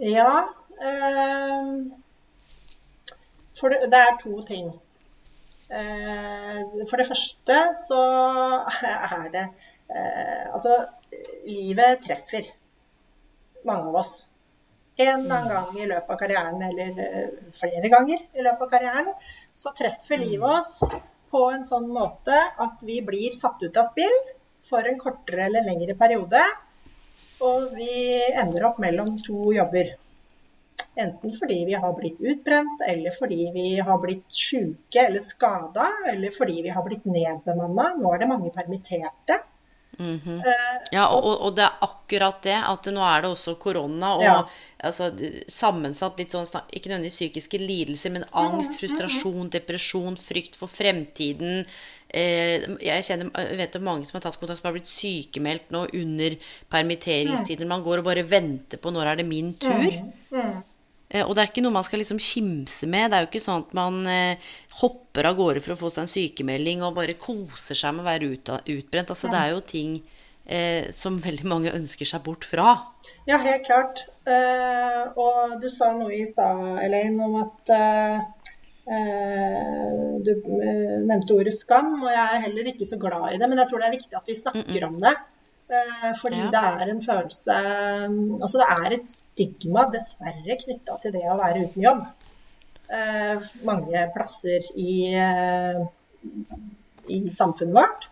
Ja eh, For det, det, er to ting. Eh, for det første så er det eh, Altså, livet treffer mange av oss en eller annen gang i løpet av karrieren, eller eh, flere ganger i løpet av karrieren, så treffer mm. livet oss på en sånn måte at vi blir satt ut av spill for en kortere eller lengre periode. og vi ender opp mellom to jobber. Enten fordi vi har blitt utbrent, eller fordi vi har blitt syke eller skada, eller fordi vi har blitt nedbemanna. Nå er det mange permitterte. Mm -hmm. ja, og, og, det er akkurat det. At nå er det også korona og ja. altså, sammensatt litt sånn Ikke nødvendigvis psykiske lidelser, men angst, frustrasjon, depresjon, frykt for fremtiden. Eh, jeg kjenner, vet om mange som har tatt kontakt, som har blitt sykemeldt nå under permitteringstiden. Man går og bare venter på når er det min tur. Eh, og det er ikke noe man skal liksom kimse med. Det er jo ikke sånn at man eh, hopper av gårde for å få seg en sykemelding og bare koser seg med å være ut, utbrent. Altså, det er jo ting eh, som veldig mange ønsker seg bort fra. Ja, helt klart. Uh, og du sa noe i stad, Elaine, om at uh, uh, Du nevnte ordet skam, og jeg er heller ikke så glad i det. Men jeg tror det er viktig at vi snakker mm -mm. om det. Eh, fordi ja. det er en følelse Altså det er et stigma, dessverre, knytta til det å være uten jobb. Eh, mange plasser i, eh, i samfunnet vårt.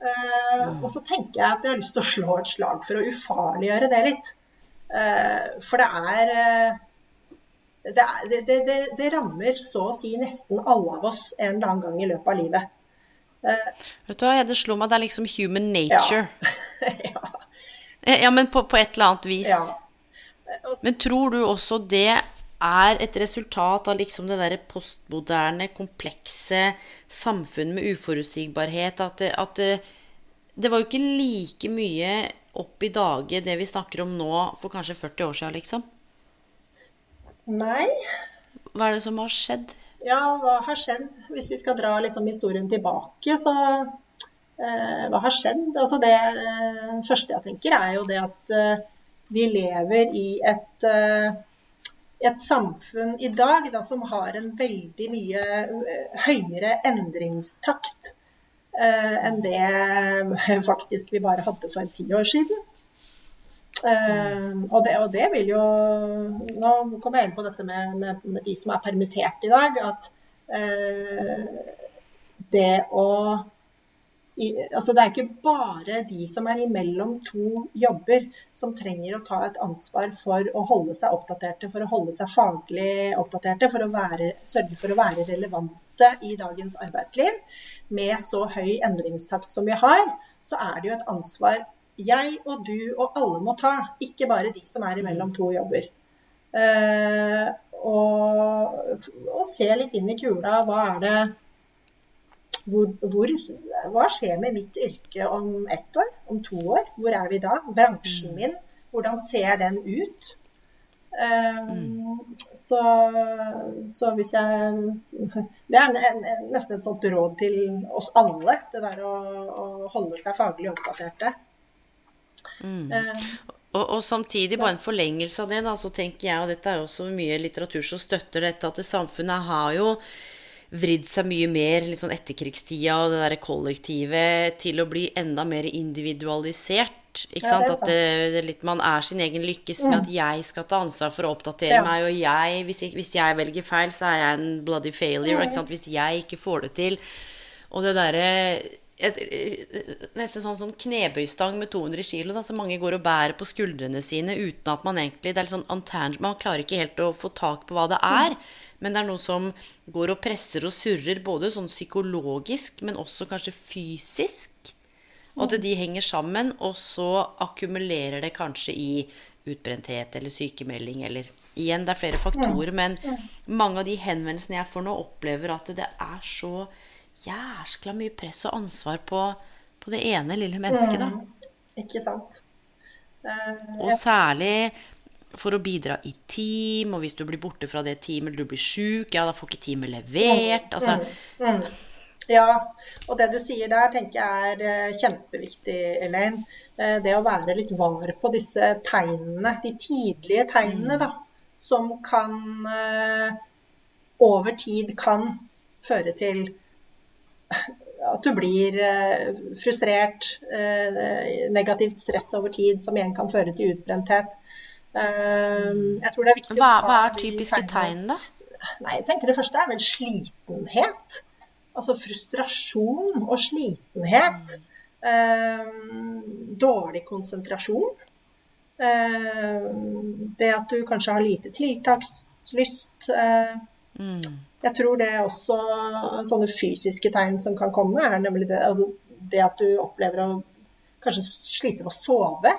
Mm. Og så tenker jeg at jeg har lyst til å slå et slag for å ufarliggjøre det litt. For det er det, det, det, det, rammer så å si nesten alle av oss en eller annen gang i løpet av livet. Vet du hva, det slo meg det er liksom human nature. Ja, ja. Eh, ja men på, på, et eller annet vis. Ja. Men tror du også det er et resultat av liksom det derre postmoderne, komplekse samfunnet med uforutsigbarhet? At, det, at det, det, var jo ikke like mye opp i dage det vi snakker om nå for kanskje 40 år siden, liksom? Nei. Hva er det som har skjedd? Ja, hva har skjedd? Hvis vi skal dra liksom historien tilbake, så eh, Hva har skjedd? Altså det eh, første jeg tenker, er jo det at eh, vi lever i et, eh, et samfunn i dag da, som har en veldig mye eh, høyere endringstakt eh, enn det faktisk vi bare hadde for ti år siden. Uh, og, det, og, det, vil jo Nå kommer jeg inn på dette med, med, med de som er permittert i dag. At det å i, altså Det er ikke bare de som er imellom to jobber som trenger å ta et ansvar for å holde seg oppdaterte, for å holde seg faglig oppdaterte, for å være, sørge for å være relevante i dagens arbeidsliv. Med så høy endringstakt som vi har, så er det jo et ansvar jeg og du og alle må ta, ikke bare de som er imellom to jobber. Uh, og, og, se litt inn i kula. Hva er det hvor, hvor, Hva skjer med mitt yrke om ett år? Om to år? Hvor er vi da? Bransjen min, hvordan ser den ut? Um, så, så, hvis jeg Det er nesten et sånt råd til oss alle, det der å, å holde seg faglig oppdaterte. Mm. Um, og, og, samtidig, bare en forlengelse av det, da, så tenker jeg, og dette er jo også mye litteratur som støtter dette, at det samfunnet har jo vridd seg mye mer litt sånn etterkrigstida og det derre kollektivet til å bli enda mer individualisert. Ikke ja, sant? At det, det litt, man er sin egen lykkes med mm. at jeg skal ta ansvar for å oppdatere ja. meg, og jeg hvis, jeg hvis, jeg velger feil, så er jeg en bloody failure. Mm. Ikke sant? Hvis jeg ikke får det til. Og det derre nesten sånn, sånn knebøystang med 200 kg som mange går og bærer på skuldrene sine uten at man egentlig det er litt sånn Man klarer ikke helt å få tak på hva det er. Men det er noe som går og presser og surrer, både sånn psykologisk, men også kanskje fysisk. Og at de henger sammen, og så akkumulerer det kanskje i utbrenthet eller sykemelding eller Igjen, det er flere faktorer, men mange av de henvendelsene jeg får nå, opplever at det er så jæskla mye press og ansvar på, på det ene lille mennesket, da. Mm, ikke sant. Uh, og særlig for å bidra i team, og hvis du blir borte fra det teamet eller du blir sjuk, ja, da får ikke teamet levert. Altså mm, mm. Ja, og det du sier der, tenker jeg er eh, kjempeviktig, Elaine. Eh, det å være litt var på disse tegnene, de tidlige tegnene, mm. da, som kan over tid kan føre til at du blir eh, frustrert, eh, negativt stress over tid, som igjen kan føre til utbrenthet. Eh, jeg tror det er viktig hva, å ta Hva er typiske tegn, da? Nei, jeg tenker Det første er vel slitenhet. Altså frustrasjon og slitenhet. Mm. dårlig konsentrasjon. Eh, det at du kanskje har lite tiltakslyst. Eh, jeg tror det er også sånne fysiske tegn som kan komme, er nemlig det, altså det at du opplever å kanskje slite med å sove.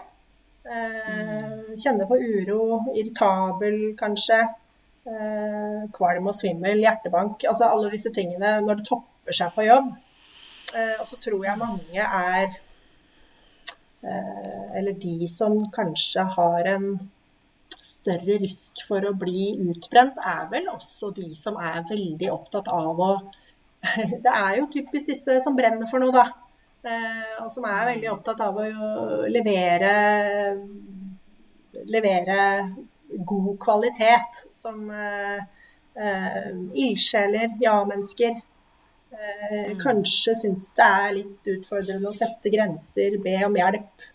Eh, kjenne på uro, irritabel kanskje. Eh, kvalm og svimmel, hjertebank. Altså alle disse tingene når det topper seg på jobb. Eh, og så tror jeg mange er Eller de som kanskje har en større risk for å bli utbrent, er vel også de som er veldig opptatt av å Det er jo typisk disse som brenner for noe, da. Eh, og som er veldig opptatt av å levere levere god kvalitet. Som eh, eh, ildsjeler, ja-mennesker. Eh, kanskje syns det er litt utfordrende å sette grenser, be om hjelp.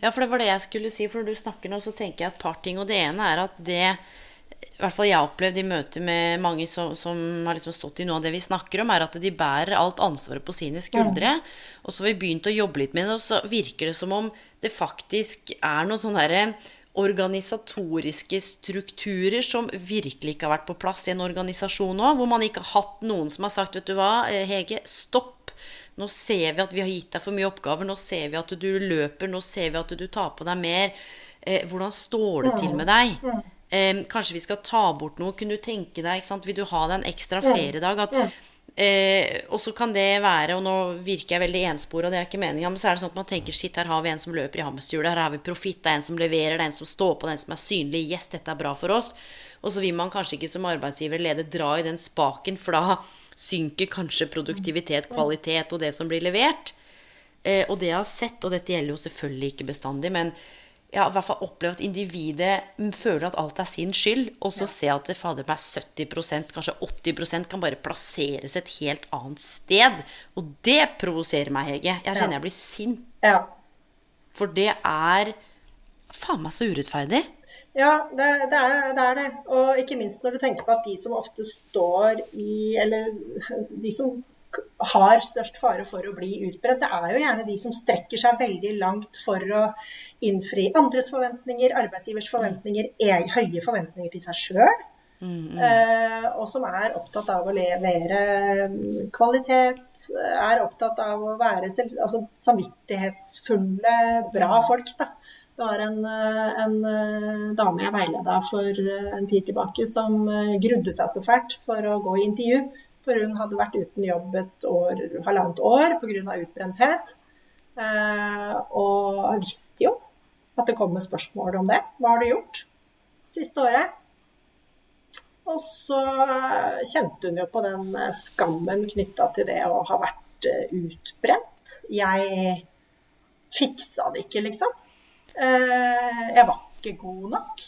Ja, for det var det jeg skulle si. For når du snakker nå, så tenker jeg et par ting. Og det ene er at det i hvert fall jeg har opplevd i møte med mange som, som, har liksom stått i noe av det vi snakker om, er at de bærer alt ansvaret på sine skuldre. Og så har vi begynt å jobbe litt med det, og så virker det som om det faktisk er noen sånne organisatoriske strukturer som virkelig ikke har vært på plass i en organisasjon nå. Hvor man ikke har hatt noen som har sagt Vet du hva, Hege, stopp. Nå ser vi at vi har gitt deg for mye oppgaver. Nå ser vi at du løper. Nå ser vi at du tar på deg mer. Eh, hvordan står det til med deg? Eh, kanskje vi skal ta bort noe. Kunne du tenke deg, ikke sant? Vil du ha deg en ekstra feriedag? At, eh, og så kan det være, og nå virker jeg veldig enspora, det er ikke meninga, men så er det sånn at man tenker shit, her har vi en som løper i hamsterhjulet, her har vi profitt, det er en som leverer, det er en som står på, det er en som er synlig, yes, dette er bra for oss. Og så vil man kanskje ikke som arbeidsgiver leder dra i den spaken, for da synker kanskje produktivitet, kvalitet og det som blir levert. Eh, og det jeg har sett, og dette gjelder jo selvfølgelig ikke bestandig, men jeg har i hvert fall opplevd at individet føler at alt er sin skyld, og så ser jeg at det fader meg 70% kanskje 80% kan bare plasseres et helt annet sted. Og det provoserer meg, Hege. Jeg kjenner jeg blir sint. Ja. For det er faen meg så urettferdig. Ja, det, det, er, det, er, det Og ikke minst når du tenker på at de som ofte står i Eller de som har størst fare for å bli utbredt, det er jo gjerne de som strekker seg veldig langt for å innfri andres forventninger, arbeidsgivers forventninger, er, høye forventninger til seg sjøl. Mm, mm. eh, og som er opptatt av å levere kvalitet, er opptatt av å være selv, altså, samvittighetsfulle, bra folk. da. Det var en, en dame jeg veileda for en tid tilbake som grudde seg så fælt for å gå i intervju. For hun hadde vært uten jobb et år, halvannet år pga. utbrenthet. Eh, og visste jo at det kommer spørsmål om det. Hva har du gjort siste året? Og så kjente hun jo på den skammen knytta til det å ha vært eh, utbrent. Jeg fiksa det ikke, liksom. Eh, jeg var ikke god nok.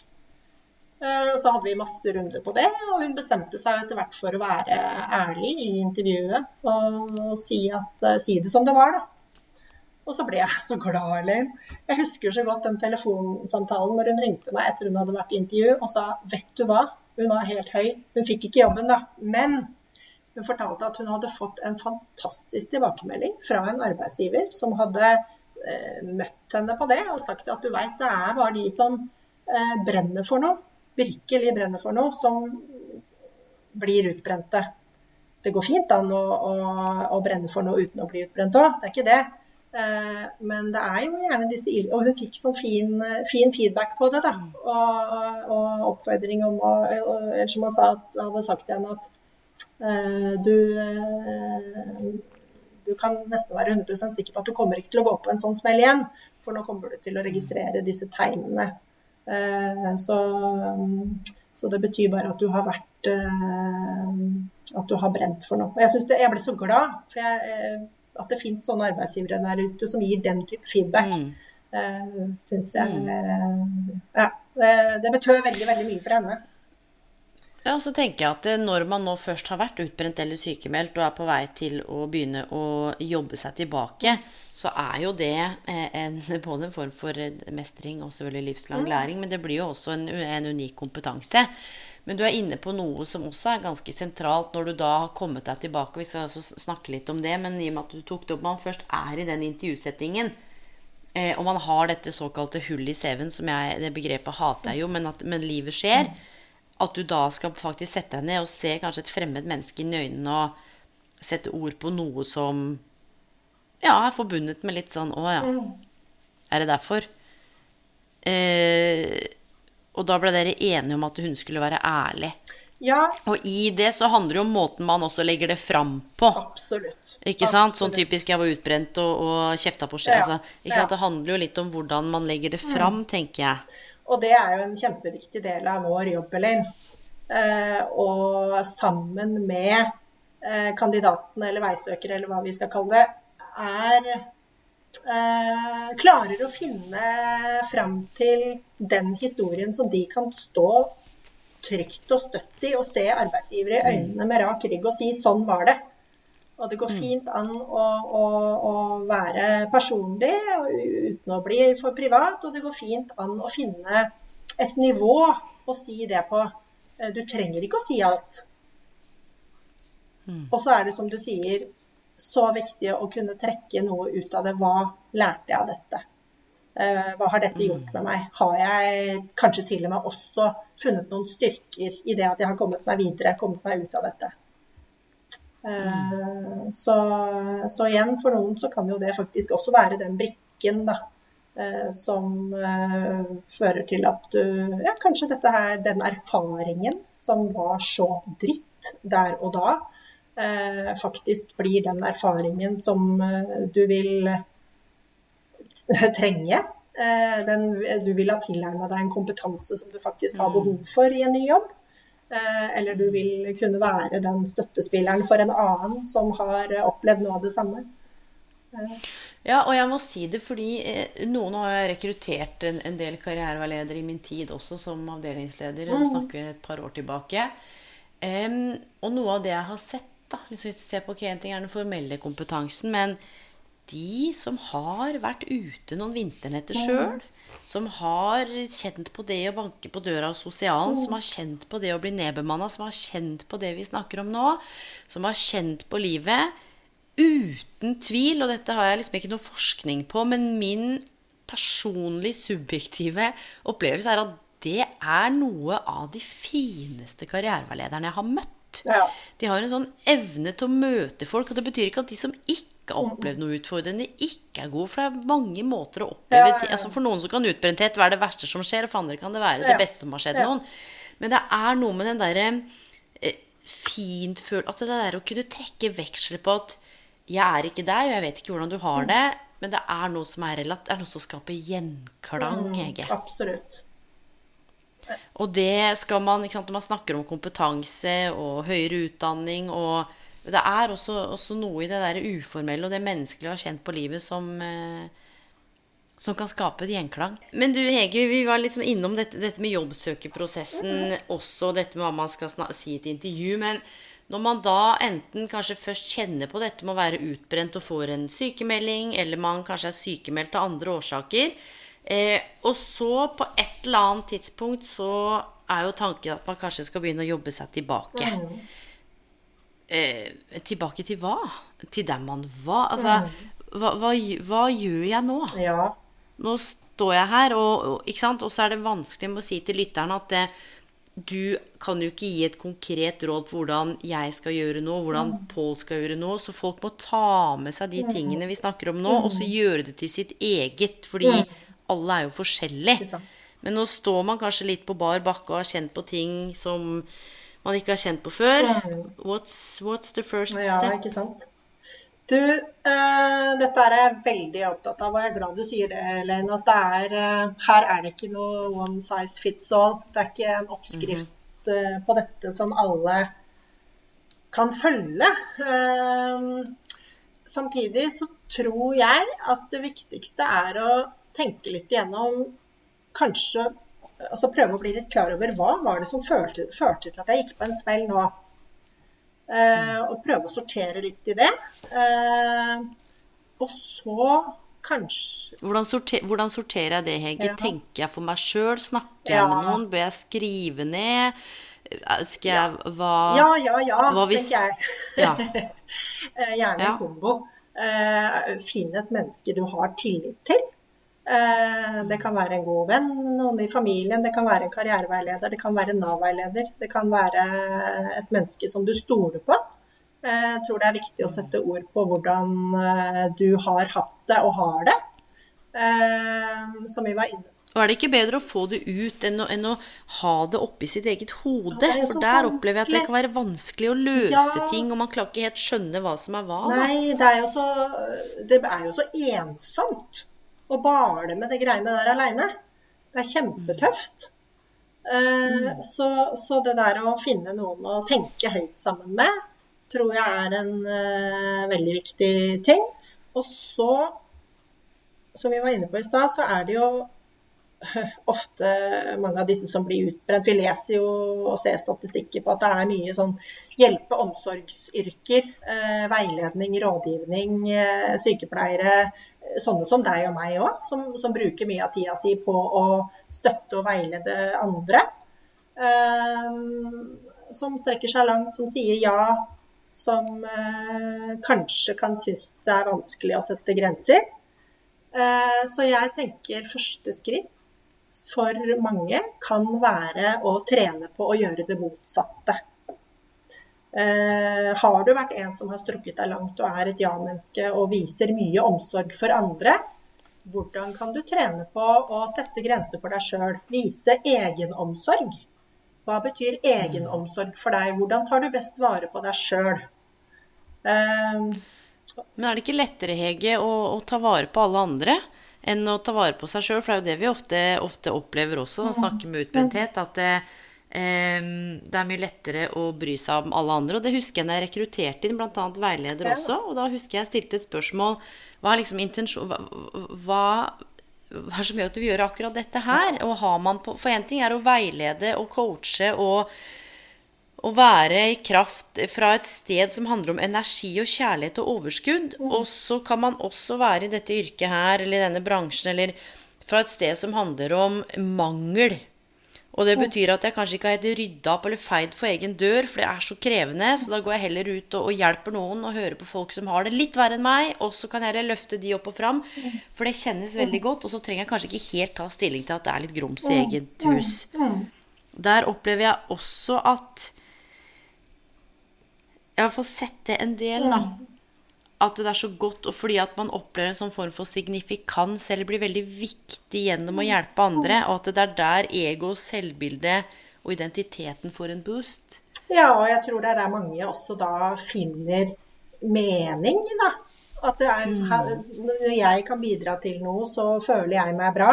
Eh, og så hadde vi masse runder på det, og hun bestemte seg etter hvert for å være ærlig i intervjuet og si, at, eh, si det som det var, da. Og så ble jeg så glad, Elaine. Jeg husker så godt den telefonsamtalen når hun ringte meg etter hun hadde vært i intervju og sa vet du hva, hun var helt høy. Hun fikk ikke jobben, da. Men hun fortalte at hun hadde fått en fantastisk tilbakemelding fra en arbeidsgiver som hadde eh, møtt henne på det og sagt at du veit, det er bare de som eh, brenner for noe virkelig brenner for noe, som blir utbrente. Det går fint an å, å, å brenne for noe uten å bli utbrent òg, det er ikke det. Eh, men det er jo gjerne disse Og hun fikk sånn fin, fin feedback på det, da. Og, og oppfordring om å Eller som han sa, at, hadde sagt til henne at uh, du uh, du kan nesten være 100% sikker på at du kommer ikke til å gå på en sånn smell igjen. For nå kommer du til å registrere disse tegnene Eh, så, så, det betyr bare at du har vært eh, At du har brent for noe. Jeg, det, jeg ble så glad for jeg, eh, at det finnes sånne arbeidsgivere der ute som gir den type feedback. Mm. Syns jeg mm. Ja. Det, det betød veldig, veldig mye for henne. Ja, så tenker jeg at Når man nå først har vært utbrent eller sykemeldt og er på vei til å begynne å jobbe seg tilbake, så er jo det eh, en, både en form for mestring og selvfølgelig livslang mm. læring, men det blir jo også en, en unik kompetanse. Men du er inne på noe som også er ganske sentralt når du da har kommet deg tilbake. Vi skal altså snakke litt om det, men i og med at du tok det opp man først er i den intervjusettingen, eh, og man har dette såkalte hull i CV-en, som jeg, det begrepet hater jeg jo, men, at, men livet skjer, at du da skal faktisk sette deg ned og se kanskje et fremmed menneske inn i øynene og sette ord på noe som ja, er forbundet med litt sånn Å ja, er det derfor? Eh, og da ble dere enige om at hun skulle være ærlig. Ja, Og i det så handler det jo om måten man også legger det fram på. absolutt. Ikke sant? Sånn typisk jeg var utbrent og, og kjefta på skje. Ja, Altså, ja. Det handler jo litt om hvordan man legger det fram, tenker jeg. Og det er jo en kjempeviktig del av vår jobb, Elaine. Eh, og sammen med eh, kandidaten eller veisøkere, eller hva vi skal kalle det, er eh, Klarer å finne fram til den historien som de kan stå trygt og støtt i, og se arbeidsgivere i øynene med rak rygg og si 'sånn var det'. Og det går fint an å, å, å være personlig uten å bli for privat. Og det går fint an å finne et nivå å si det på. Eh, Du trenger ikke å si alt. Og så er det som du sier, så viktig å kunne trekke noe ut av det. Hva lærte jeg av dette? Eh, Hva har dette gjort med meg? Har jeg kanskje til og med også funnet noen styrker i det at jeg har kommet meg videre, kommet meg ut av dette? Eh, Så, så igjen, for noen så kan jo det faktisk også være den brikken, da. eh, Som eh, fører til at du Ja, kanskje dette her, den erfaringen som var så dritt der og da, faktisk blir den erfaringen som du vil trenge. Den, du vil ha tilegna deg en kompetanse som du faktisk har behov for i en ny jobb. Eh, Eller du vil kunne være den støttespilleren for en annen som har eh, opplevd noe av det samme. Ja, og jeg må si det fordi eh, noen har jeg rekruttert en, en del karriereveiledere i min tid også som avdelingsleder. Mm. snakker vi et par år tilbake. Og noe av det jeg har sett, da, hvis vi ser på okay, en ting er den formelle kompetansen, men de som har vært ute noen vinternetter sjøl, som har kjent på det å banke på døra hos sosialen, som har kjent på det å bli nedbemanna, som har kjent på det vi snakker om nå, som har kjent på livet, uten tvil, og dette har jeg liksom ikke noe forskning på, men min personlig subjektive opplevelse er at det er noe av de fineste karriereveilederne jeg har møtt. Ja. De har en sånn evne til å møte folk, og det betyr ikke at de som ikke har opplevd noe utfordrende, ikke er god. For det er mange måter å oppleve Ja, ja, altså For noen så kan utbrenthet være det verste som skjer, og for andre kan det være det beste som har skjedd noen. Men det er noe med den derre eh, fint føl... Altså det der å kunne trekke veksler på at jeg er ikke deg, og jeg vet ikke hvordan du har Mm. det, men det er noe som er relat, det er noe som skaper gjenklang, Mm. Absolutt. Og det skal man, ikke sant, når man snakker om kompetanse og høyere utdanning og Det er også, også noe i det der uformelle og det menneskelige å ha kjent på livet som eh, som kan skape et gjenklang. Men du Hege, vi var liksom innom dette, dette med jobbsøkerprosessen også, dette med hva man skal si i et intervju. Men når man da enten kanskje først kjenner på dette med å være utbrent og får en sykemelding, eller man kanskje er sykemeldt av andre årsaker, eh, og så på et eller annet tidspunkt så er jo tanken at man kanskje skal begynne å jobbe seg tilbake. Eh, tilbake til hva? Til der man var? Altså, hva, hva, hva gjør jeg nå? Ja. Nå står jeg her, og, og, ikke sant? og så er det vanskelig med å si til lytteren at det, du kan jo ikke gi et konkret råd på hvordan jeg skal gjøre noe, hvordan Pål skal gjøre noe. Så folk må ta med seg de tingene vi snakker om nå, og så gjøre det til sitt eget. Fordi alle er jo forskjellige. Men nå står man kanskje litt på bar bakke og har kjent på ting som man ikke har kjent på før. What's, what's the first Ja, step? ikke sant. Du, uh, dette er jeg veldig opptatt av, og jeg er glad du sier det, Elaine. At det er, uh, her er det ikke noe one size fits all. Det er ikke en oppskrift eh, på dette som alle kan følge. Samtidig så tror jeg at det viktigste er å tenke litt igjennom Kanskje altså prøve å bli litt klar over hva var det som førte, førte til at jeg gikk på en smell nå. Eh, og prøve å sortere litt i det. Eh, og så kanskje Hvordan, sorter, hvordan sorterer jeg det, Hege? Ja. Tenker jeg for meg sjøl? Snakker jeg Ja. med noen? Bør jeg skrive ned? Eh, Skal jeg hva Ja, ja, ja, Hva hvis- tenker jeg. Ja. Eh, Gjerne en kombo. Eh, Finn et menneske du har tillit til. Eh, det kan være en god venn, noen i familien, det kan være en karriereveileder, det kan være en Nav-veileder. Det kan være et menneske som du stoler på. Eh, jeg tror det er viktig å sette ord på hvordan eh, du har hatt det og har det. Som vi var inne på. Og er det ikke bedre å få det ut enn å, enn å ha det oppi sitt eget hode? Ja, For der vanskelig. opplever jeg at det kan være vanskelig å løse ja. ting, og man klarer ikke helt skjønne hva som er hva. Nei, det er jo så, det er jo så ensomt å bale med de greiene der aleine. Det er kjempetøft. Mm. Så, så, det der å finne noen å tenke høyt sammen med, tror jeg er en uh, veldig viktig ting. Og så, som vi var inne på i stad, så er det jo ofte mange av disse som blir utbrent. Vi leser jo og ser statistikker på at det er mye sånn hjelpe- omsorgsyrker. Uh, veiledning, rådgivning, uh, sykepleiere. Sånne som deg og meg òg, som, som, bruker mye av tida si på å støtte og veilede andre. Eh, som strekker seg langt, som sier ja, som eh, kanskje kan synes det er vanskelig å sette grenser. Eh, så jeg tenker første skritt for mange kan være å trene på å gjøre det motsatte. Eh, har du vært en som har strukket deg langt og er et ja-menneske og viser mye omsorg for andre, hvordan kan du trene på å sette grenser for deg sjøl? Vise egenomsorg. Hva betyr egenomsorg for deg? Hvordan tar du best vare på deg sjøl? Eh, Men er det ikke lettere, Hege, å, å ta vare på alle andre? enn å ta vare på seg sjøl. For det er jo det vi ofte, ofte opplever også, å snakke med utbrenthet. At det, eh, det, er mye lettere å bry seg om alle andre. Og det husker jeg når jeg rekrutterte inn bl.a. veileder også. Og da husker jeg jeg stilte et spørsmål Hva er liksom intensjon hva, hva hva som gjør at du vil gjøre akkurat dette her? Og har man på, For én ting er å veilede og coache og å være i kraft fra et sted som handler om energi og kjærlighet og overskudd. Og så kan man også være i dette yrket her, eller i denne bransjen, eller fra et sted som handler om mangel. Og det betyr at jeg kanskje ikke har helt rydda opp eller feid for egen dør, for det er så krevende. Så da går jeg heller ut og, og hjelper noen og hører på folk som har det litt verre enn meg. Og så kan jeg løfte de opp og fram, for det kjennes veldig godt. Og så trenger jeg kanskje ikke helt ta stilling til at det er litt grums i eget hus. Der opplever jeg også at jeg fått sett det en del, da. At det er så godt, og fordi at man opplever en sånn form for signifikans, eller blir veldig viktig gjennom å hjelpe andre, og at det er der ego, selvbilde og identiteten får en boost. Ja, og jeg tror det er der mange også da finner mening, da. At det er, mm. Når jeg kan bidra til noe, så føler jeg meg bra.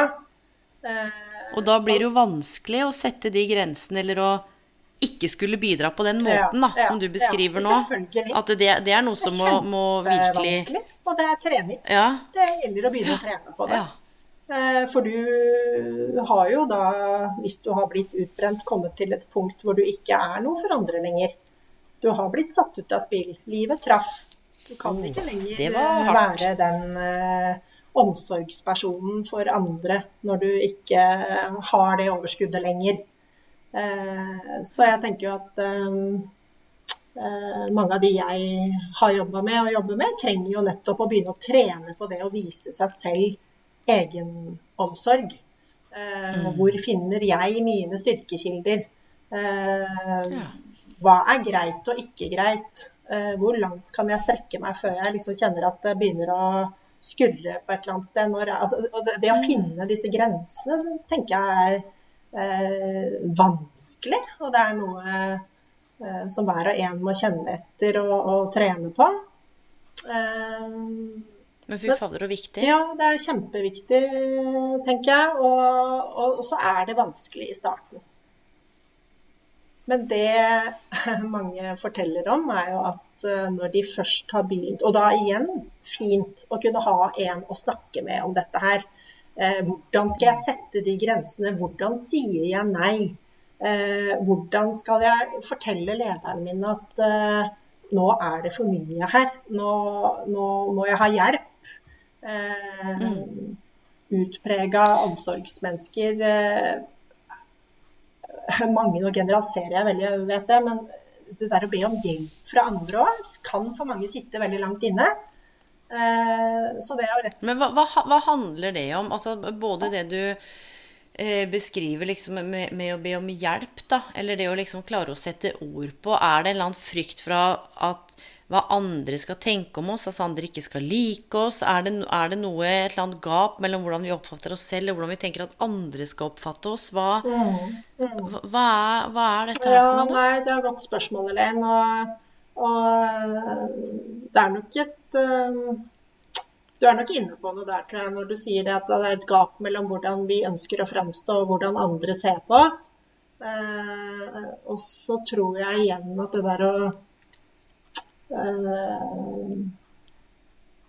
og da blir det jo vanskelig å sette de grensene, eller å ikke skulle bidra på den måten da, som du beskriver nå. At det, det, er noe som må, må virkelig Og det er trening. Det gjelder å begynne å trene på det. Eh, for du har jo da, hvis du har blitt utbrent, kommet til et punkt hvor du ikke er noe for andre lenger. Du har blitt satt ut av spill. Livet traff. Du kan ikke oh, lenger være den uh, omsorgspersonen for andre når du ikke har det overskuddet lenger. Eh, så jeg tenker jo at eh, eh, mange av de jeg har jobba med og jobber med, trenger jo nettopp å begynne å trene på det å vise seg selv egenomsorg. Mm. Hvor finner jeg mine styrkekilder? Hva er greit og ikke greit? Hvor langt kan jeg strekke meg før jeg liksom kjenner at det begynner å skurre på et eller annet sted? Når, altså, det, det, å mm. finne disse grensene tenker jeg er vanskelig. Og det er noe eh, som hver og en må kjenne etter og, og trene på. Eh, men fy fader, så viktig. Ja, det er kjempeviktig, tenker jeg. Og, og, og, så er det vanskelig i starten. Men det mange forteller om, er jo at eh, når de først har begynt Og da igjen fint å kunne ha en å snakke med om dette her. Eh, hvordan skal jeg sette de grensene? Hvordan sier jeg nei? Eh, hvordan skal jeg fortelle lederen min at eh, nå er det for mye her? Nå, nå må jeg ha hjelp. Mm. Utprega omsorgsmennesker Mange, nå generaliserer jeg veldig, vet det, men det der å be om hjelp fra andre òg kan for mange sitte veldig langt inne. Eh, så det er jo rett Men hva, hva, hva handler det om? Altså både det du eh, beskriver liksom med, med å be om hjelp, da, eller det å liksom klare å sette ord på Er det en eller annen frykt fra at hva andre skal tenke om oss, altså andre ikke skal like oss? Er det, er det noe, et eller annet gap mellom hvordan vi oppfatter oss selv, og hvordan vi tenker at andre skal oppfatte oss? Hva, hva, hva, er, hva er dette her for noe, Ja, nei, det er et godt spørsmål, Elaine. Og, og det er nok et um, Du er nok inne på noe der, tror jeg, når du sier det at det er et gap mellom hvordan vi ønsker å framstå, og hvordan andre ser på oss. Eh, og så tror jeg igjen at det der å eh,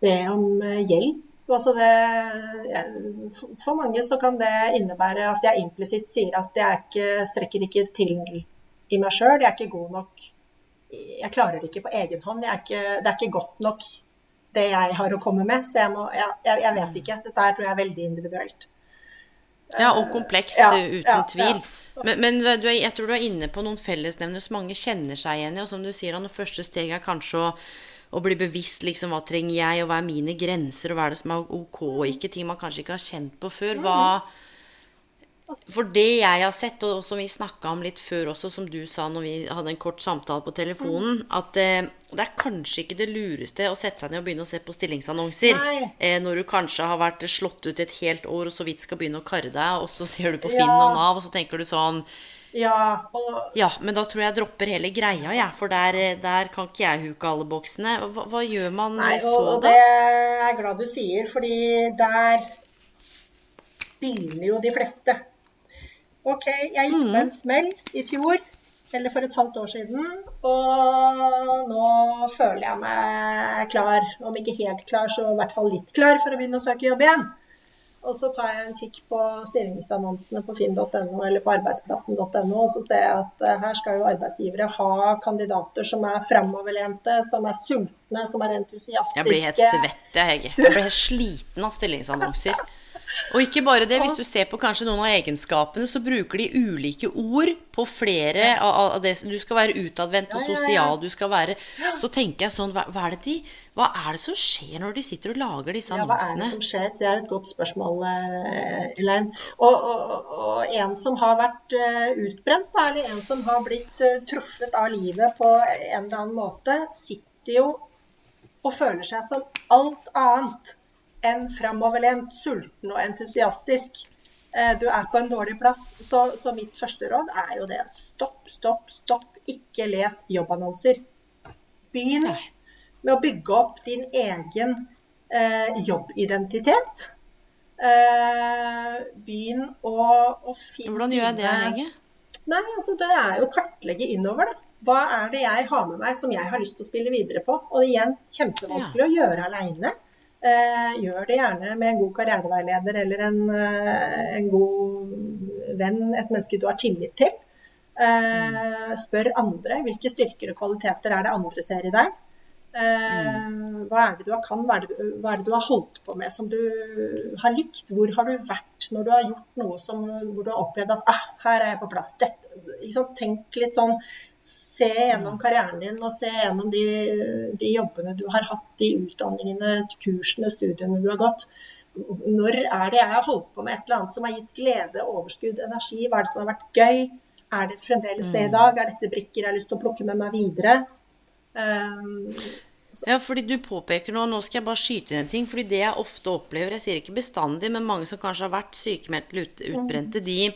be om eh, hjelp Altså det, for mange så kan det innebære at jeg implisitt sier at jeg ikke, strekker ikke til i meg sjøl. Jeg er ikke god nok Jeg klarer det ikke på egen hånd. Er ikke, det er ikke godt nok det jeg har å komme med. Så jeg, må, jeg, jeg, vet ikke. Dette her tror jeg er veldig individuelt. Ja, og komplekst, Ja, uten ja, tvil. ja. Men, men du er, jeg tror du er inne på noen fellesnevner som mange kjenner seg igjen i. Og som du sier, det første steg er kanskje å, å bli bevisst liksom, hva trenger jeg, og hva er mine grenser, og hva er det som er ok og ikke. Ting man kanskje ikke har kjent på før. Hva For det jeg har sett, og som vi snakka om litt før også, som du sa når vi hadde en kort samtale på telefonen, at eh, det er kanskje ikke det lureste å sette seg ned og begynne å se på stillingsannonser. Eh, når du kanskje har vært slått ut et helt år og så vidt skal begynne å karre deg, og så ser du på Ja. Finn og Nav, og så tenker du sånn Ja, og Ja, men da tror jeg jeg dropper hele greia, jeg. For der, der kan ikke jeg huke alle boksene. Hva, hva gjør man Nei, så, da? og da? det er jeg glad du sier, fordi der begynner jo de fleste. Ok, jeg gikk på en smell i fjor, eller for et halvt år siden, og nå føler jeg meg klar. Om ikke helt klar, så i hvert fall litt klar for å begynne å søke jobb igjen. Og så tar jeg en kikk på stillingsannonsene på finn.no eller på arbeidsplassen.no, og så ser jeg at eh, her skal jo arbeidsgivere ha kandidater som er framoverlente, som er sultne, som er entusiastiske. Jeg blir helt svett, jeg, Hege. Jeg blir helt sliten av stillingsannonser. Og ikke bare det, hvis du ser på kanskje noen av egenskapene, så bruker de ulike ord på flere av det Du skal være utadvendt og sosial, du skal være Så tenker jeg sånn Hva, hva er det de Hva er det som skjer når de sitter og lager disse annonsene? Ja, hva er det som skjer? Det er et godt spørsmål, eh, Elaine. Og, og, og en som har vært eh, utbrent, da, eller en som har blitt eh, truffet av livet på en eller annen måte, sitter jo og føler seg som alt annet enn framoverlent, sulten og entusiastisk. Eh, Du er på en dårlig plass. Så, så mitt første råd er jo det. Stopp, stopp, stopp. Ikke les jobbannonser. Begynn med å bygge opp din egen eh, jobbidentitet. Eh, begynn å, å finne Hvordan gjør jeg det, Hege? Nei, altså det er jo å kartlegge innover, da. Hva er det jeg har med meg som jeg har lyst til å spille videre på? Og igjen, kjempevanskelig å gjøre aleine. Eh, gjør det gjerne med en god karriereveileder eller en, eh, en god venn, et menneske du har tillit til. Eh, spør andre hvilke styrker og kvaliteter er det andre ser i deg. Eh, hva er det du har kan, hva er det du, hva er det du har holdt på med som du har likt? Hvor har du vært når du har gjort noe som, hvor du har opplevd at ah, her er jeg på plass. Dette? Tenk litt sånn, se gjennom karrieren din og se gjennom de, de jobbene du har hatt, de utdanningene, kursene, studiene du har gått. Når er det jeg har holdt på med et eller annet som har gitt glede, overskudd, energi? Hva er det som har vært gøy? Er det fremdeles det i dag? Er dette brikker jeg har lyst til å plukke med meg videre? Um, Ja, fordi du påpeker nå Nå skal jeg bare skyte inn en ting. Fordi det jeg ofte opplever, jeg sier ikke bestandig, men mange som kanskje har vært sykemeldt eller ut, utbrente, de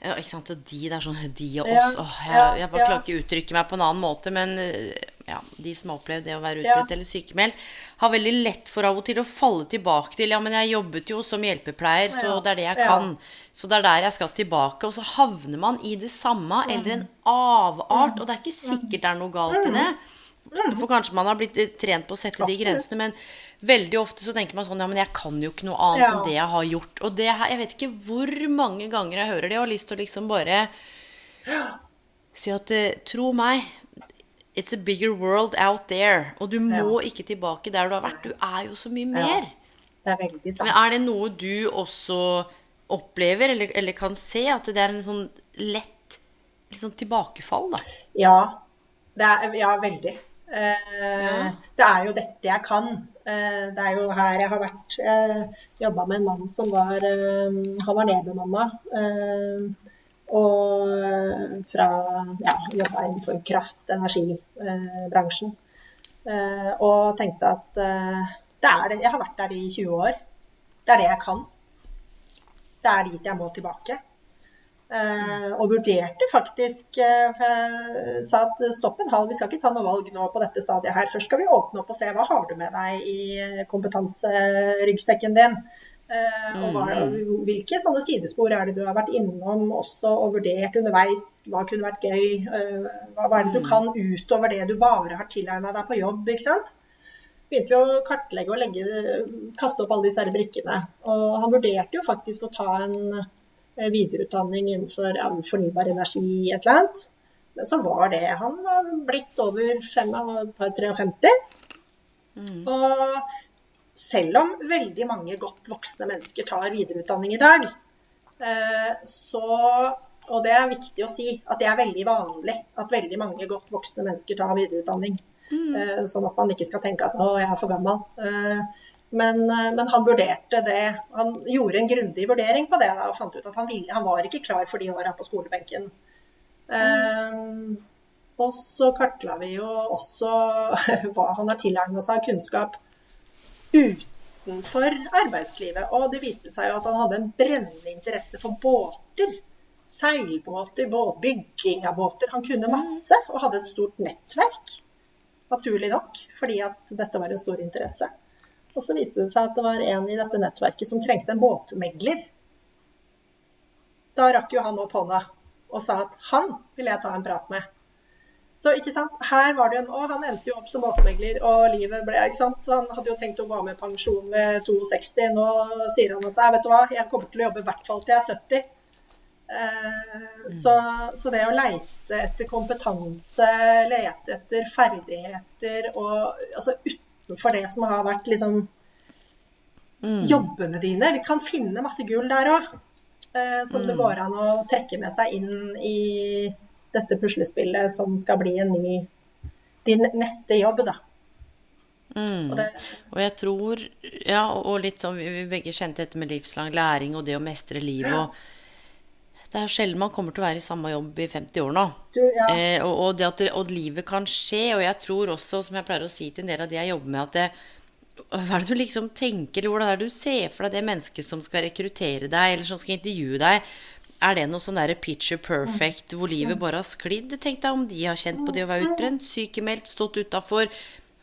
ikke sant, og de, det er sånn de og oss. Ja, Åh, jeg, jeg bare ja. klarer ikke å uttrykke meg på en annen måte, men eh, ja, de som har opplevd det å være Ja. eller sykemeldt, har veldig lett for av og til å falle tilbake til Ja, men jeg jobbet jo som hjelpepleier, så det er det jeg kan. Så det er der jeg skal tilbake. Og så havner man i det samme, Mm. eller en avart. Og det er ikke sikkert det er noe galt i det. For kanskje man har blitt trent på å sette de grensene, men veldig ofte så tenker man sånn Ja, men jeg kan jo ikke noe annet Ja. enn det jeg har gjort. Og det, her- jeg vet ikke hvor mange ganger jeg hører det, og har lyst til å liksom bare si at eh, Tro meg, it's a bigger world out there. Og du må ikke tilbake der du har vært. Du er jo så mye mer. det er veldig sant. Men er det noe du også opplever, eller, eller kan se, at det er en sånn lett sånn tilbakefall, da? Ja, det er, ja veldig. Eh, Det er jo dette jeg kan. Eh, det er jo her jeg har vært. Jeg jobba med en mann som var eh, Han var nedbemanna. Og fra ja, jobba innenfor kraft- energibransjen. Og tenkte at det er det. Jeg har vært der i 20 år. Det er det jeg kan. Det er dit jeg må tilbake. Uh, og vurderte faktisk uh, Sa at stopp en halv, vi skal ikke ta noe valg nå på dette stadiet her. Først skal vi åpne opp og se hva har du med deg i kompetanseryggsekken din. Uh, og hva, mm. hvilke sånne sidespor er det du har vært innom også og vurdert underveis? Hva kunne vært gøy? hva, hva, er det du mm. kan utover det du bare har tilegna deg på jobb? ikke sant? begynte vi å kartlegge og legge, kaste opp alle disse brikkene. Og han vurderte jo faktisk å ta en Eh, videreutdanning innenfor ja, fornybar energi, et eller annet. Men så var det Han var blitt over 53. Mm. Og selv om veldig mange godt voksne mennesker tar videreutdanning i dag, eh, så Og det er viktig å si at det er veldig vanlig at veldig mange godt voksne mennesker tar videreutdanning. Mm. Eh, sånn at man ikke skal tenke at 'å, jeg er for gammel'. Men, eh, men, han vurderte det. Han gjorde en grundig vurdering på det og fant ut at han, ville, han var ikke klar for de åra på skolebenken. Mm. Um, og så kartla vi jo også hva han har tilegna seg av kunnskap utenfor arbeidslivet. Og det viste seg jo at han hadde en brennende interesse for båter. Seilbåter, bygging av båter. Han kunne masse og hadde et stort nettverk. Naturlig nok, fordi at dette var en stor interesse. Og så viste det seg at det var en i dette nettverket som trengte en båtmegler. Da rakk jo han opp hånda og sa at han vil jeg ta en prat med. Så ikke sant, her var det en, og Han endte jo opp som båtmegler, og livet ble ikke sant, Han hadde jo tenkt å gå med pensjon ved 62. Nå sier han at vet du hva, jeg kommer til å jobbe i hvert fall til jeg er 70. Eh, så, så, det å leite etter kompetanse, lete etter ferdigheter og altså for det som har vært liksom mm. jobbene dine. Vi kan finne masse gull der òg, eh, som mm. det går an å trekke med seg inn i dette puslespillet som skal bli en ny din neste jobb, da. Mm. Og, det, og, jeg tror Ja, og litt sånn Vi begge kjente dette med livslang læring og det å mestre livet. Ja. og det er sjelden man kommer til å være i samme jobb i 50 år nå. Du, ja. eh, og, og, det at og livet kan skje. Og jeg tror også, som jeg pleier å si til en del av de jeg jobber med, at det, hva er det du liksom tenker, eller hvordan er det du ser for deg det mennesket som skal rekruttere deg, eller som skal intervjue deg? Er det noe sånn der picture perfect hvor livet bare har sklidd? Tenk deg om de har kjent på det å være utbrent, sykemeldt, stått utafor.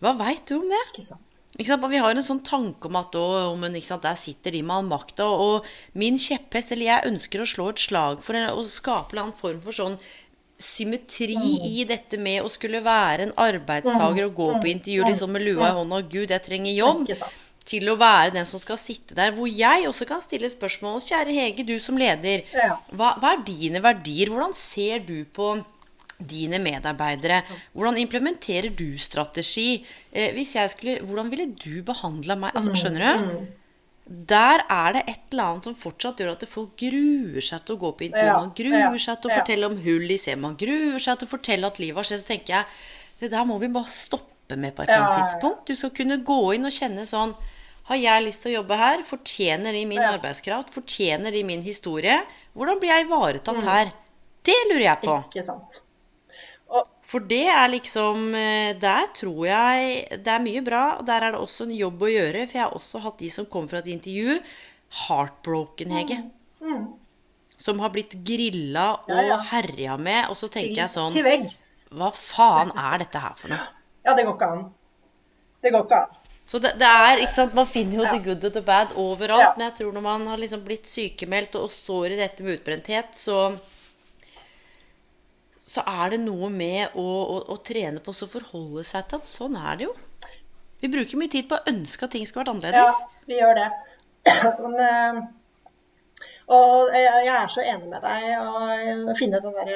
Hva veit du om det? Ikke sant. Vi har en sånn tanke om at å, men, der sitter de med all makta. Og min kjepphest, eller jeg ønsker å slå et slag for å skape en annen form for sånn symmetri mm. i dette med å skulle være en arbeidstaker og gå på intervju liksom med lua i hånda og 'Gud, jeg trenger jobb', til å være den som skal sitte der, hvor jeg også kan stille spørsmål. Kjære Hege, du som leder. Hva, hva er dine verdier? Hvordan ser du på dine medarbeidere. Hvordan implementerer du strategi? Eh, hvis jeg skulle, hvordan ville du behandla meg? Altså, mm, skjønner du? Mm. Der er det et eller annet som fortsatt gjør at folk gruer seg til å gå på intervju. Man gruer seg til å fortelle om hull i ser. Man gruer seg til å fortelle at livet har skjedd. Så tenker jeg det der må vi bare stoppe med på et eller annet tidspunkt. Du skal kunne gå inn og kjenne sånn Har jeg lyst til å jobbe her? Fortjener de min arbeidskraft? Fortjener de min historie? Hvordan blir jeg ivaretatt mm. her? Det lurer jeg på. Ikke sant. For det er liksom eh, Der tror jeg det er mye bra. Der er det også en jobb å gjøre. For jeg har også hatt de som kom fra et intervju. Heartbroken, Hege. Mm. Mm. Som har blitt grilla og ja, ja. herja med. Og så Stilt tenker jeg sånn Hva faen er dette her for noe? Ja, det går ikke an. Det går ikke an. Så det, det er, ikke sant, Man finner jo ja. the good og the bad overalt. Men jeg tror når man har liksom blitt sykemeldt og står i dette med utbrenthet, så så er det noe med å, å, å trene på å forholde seg til at sånn er det jo. Vi bruker mye tid på å ønske at ting skulle vært annerledes. Ja, vi gjør det. Men, eh, og jeg er så enig med deg å finne den der,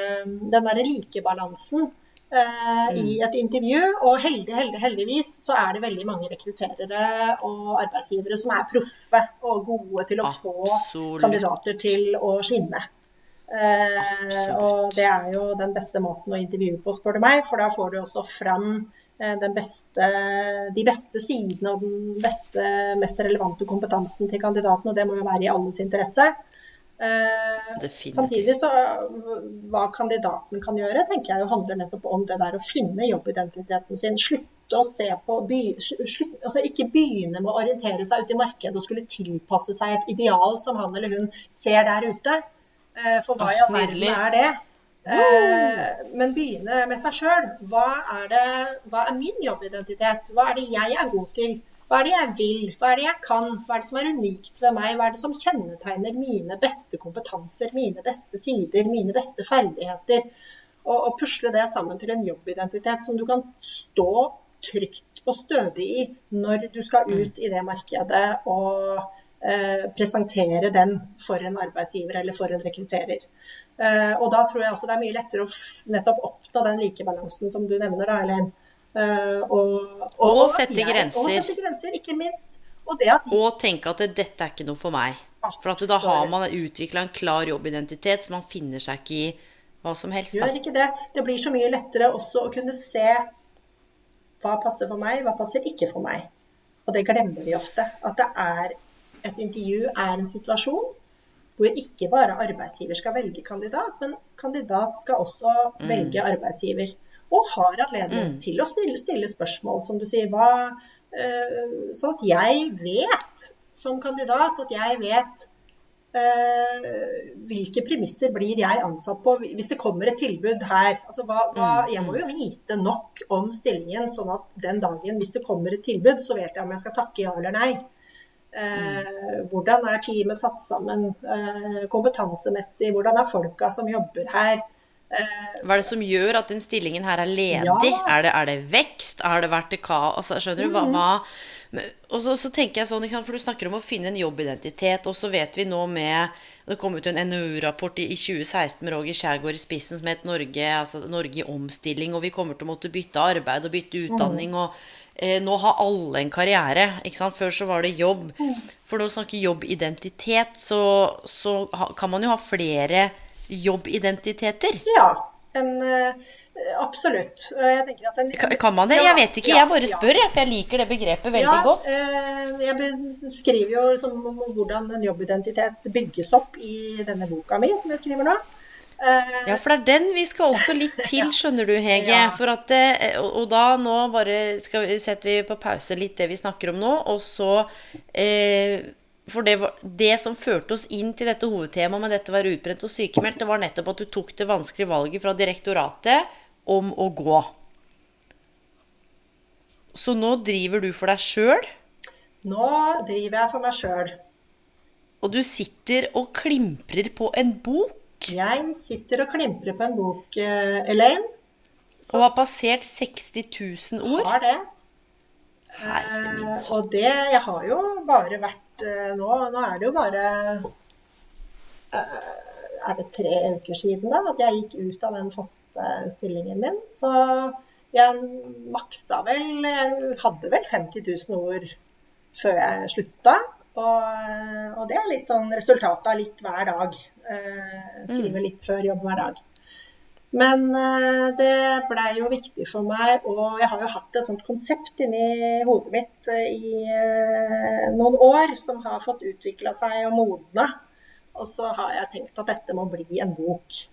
den der likebalansen eh, i mm. et intervju. Og heldig, heldig, heldigvis så er det veldig mange rekrutterere og arbeidsgivere som er proffe og gode til å Absolutt. få kandidater til å skinne. Eh, og det er jo den beste måten å intervjue på, spør du meg, for da får du også fram beste, de beste sidene og den beste, mest relevante kompetansen til kandidaten, og det må jo være i alles interesse. Eh, Samtidig så hva kandidaten kan gjøre, tenker jeg jo handler nettopp om det der å finne jobbidentiteten sin. Slutte å se på by, slutt, altså Ikke begynne med å orientere seg ute i markedet og skulle tilpasse seg et ideal som han eller hun ser der ute. For hva i all verden er det? Men begynne med seg sjøl. Hva, hva er min jobbidentitet? Hva er det jeg er god til? Hva er det jeg vil? Hva er det jeg kan? Hva er det som er unikt ved meg? Hva er det som kjennetegner mine beste kompetanser, mine beste sider, mine beste ferdigheter? Og, og pusle det sammen til en jobbidentitet som du kan stå trygt og stødig i når du skal ut i det markedet og eh, presentere den for en arbeidsgiver eller for en rekrutterer. Eh, og da tror jeg også det er mye lettere å nettopp oppnå den likebalansen som du nevner, da, Elaine. Uh, og, og, og, sette grenser. Og sette grenser, ikke minst. Og, at, og tenke at dette er ikke noe for meg. For at da har man utvikla en klar jobbidentitet, så man finner seg ikke i hva som helst. Da. Gjør ikke det. Det blir så mye lettere også å kunne se hva passer for meg, hva passer ikke for meg. Og det glemmer vi ofte. At det er et intervju er en situasjon hvor ikke bare arbeidsgiver skal velge kandidat, men kandidat skal også mm. velge arbeidsgiver og har anledning mm. til å stille, stille, spørsmål, som du sier. Hva, uh, sånn at jeg vet som kandidat at jeg vet uh, hvilke premisser blir jeg ansatt på hvis det kommer et tilbud her. Altså, hva, hva, mm, jeg må jo mm. vite nok om stillingen, sånn at den dagen hvis det kommer et tilbud, så vet jeg om jeg skal takke ja eller nei. Uh, hvordan er teamet satt sammen kompetansemessig? Hvordan er folka som jobber her? Hva er det som gjør at den stillingen her er ledig? Ja. Er, det, er, det, vekst? Har det vært kaos? Altså, skjønner du? Hva, mm. hva? Og så, så, tenker jeg sånn, For du snakker om å finne en jobbidentitet, og så vet vi nå med Det kom ut en NOU-rapport i, i, 2016 med Roger Skjærgård i spissen som het Norge, altså Norge i omstilling, og vi kommer til å måtte bytte arbeid og bytte utdanning. og eh, nå har alle en karriere. ikke sant? Før så var det jobb. For når du snakker jobbidentitet, så, så kan man jo ha flere jobbidentiteter? Ja, en, eh, absolutt. En, kan, kan man det? jeg vet ikke, jeg bare spør, ja. for jeg liker det begrepet veldig ja, godt. Eh, jeg beskriver jo liksom hvordan en jobbidentitet bygges opp i denne boka mi, som jeg skriver nå. Eh, ja, for det er den vi skal også litt til, skjønner du, Hege. Ja. For at, og da nå bare vi, setter vi på pause litt det vi snakker om nå, og så eh, for det, var, det, som førte oss inn til dette hovedtemaet med dette å være utbrent og sykemeldt, det var nettopp at du tok det vanskelige valget fra direktoratet om å gå. Så nå driver du for deg sjøl? Nå driver jeg for meg sjøl. Og du sitter og klimprer på en bok? Jeg sitter og klimprer på en bok, uh, Elaine. Så, og har passert 60 000 ord? Har det. Uh, og det Jeg har jo bare vært Eh, nå, nå, er det jo bare eh, Er det tre uker siden da, at jeg gikk ut av den faste stillingen min. Så jeg maksa vel Jeg hadde vel 50 000 ord før jeg slutta. Og, og det er litt sånn resultatet av litt hver dag. Eh, skrive mm. litt før jobb hver dag. Men eh, det blei jo viktig for meg, og jeg har jo hatt et sånt konsept inni hodet mitt uh, i eh, noen år som har fått utvikla seg og modna. Og så har jeg tenkt at dette må bli en bok.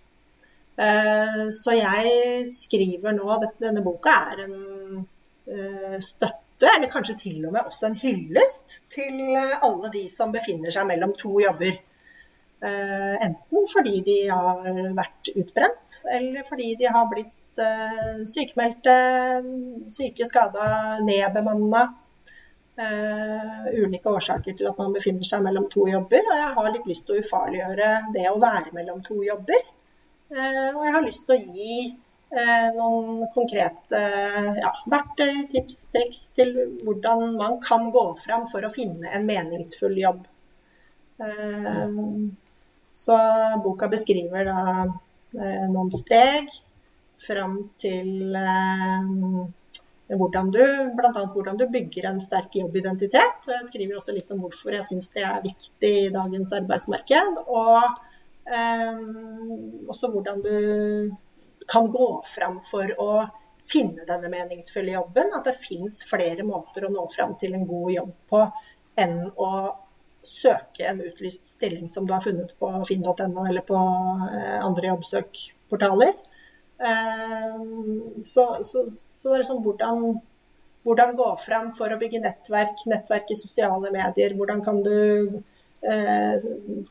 så jeg skriver nå Denne boka er en støtte, eller kanskje til og med også en hyllest til alle de som befinner seg mellom to jobber. Eh, enten fordi de har vært utbrent, eller fordi de har blitt eh, sykemeldte, syke, skada, nedbemanna. Ulike årsaker til at man befinner seg mellom to jobber. Og jeg har litt lyst til å ufarliggjøre det å være mellom to jobber. Og jeg har lyst til å gi noen konkrete ja, verktøy, tips, triks til hvordan man kan gå fram for å finne en meningsfull jobb. Så boka beskriver da eh, noen steg fram til eh, hvordan du, bl.a. hvordan du bygger en sterk jobbidentitet. Jeg skriver også litt om hvorfor jeg syns det er viktig i dagens arbeidsmarked. Og eh, også hvordan du kan gå fram for å finne denne meningsfulle jobben. At det fins flere måter å nå fram til en god jobb på enn å søke en utlyst stilling som du har funnet på finn.no eller på eh, andre jobbsøkportaler. Eh, så, så, så det er sånn hvordan, hvordan gå fram for å bygge nettverk, nettverk i sosiale medier. Hvordan kan du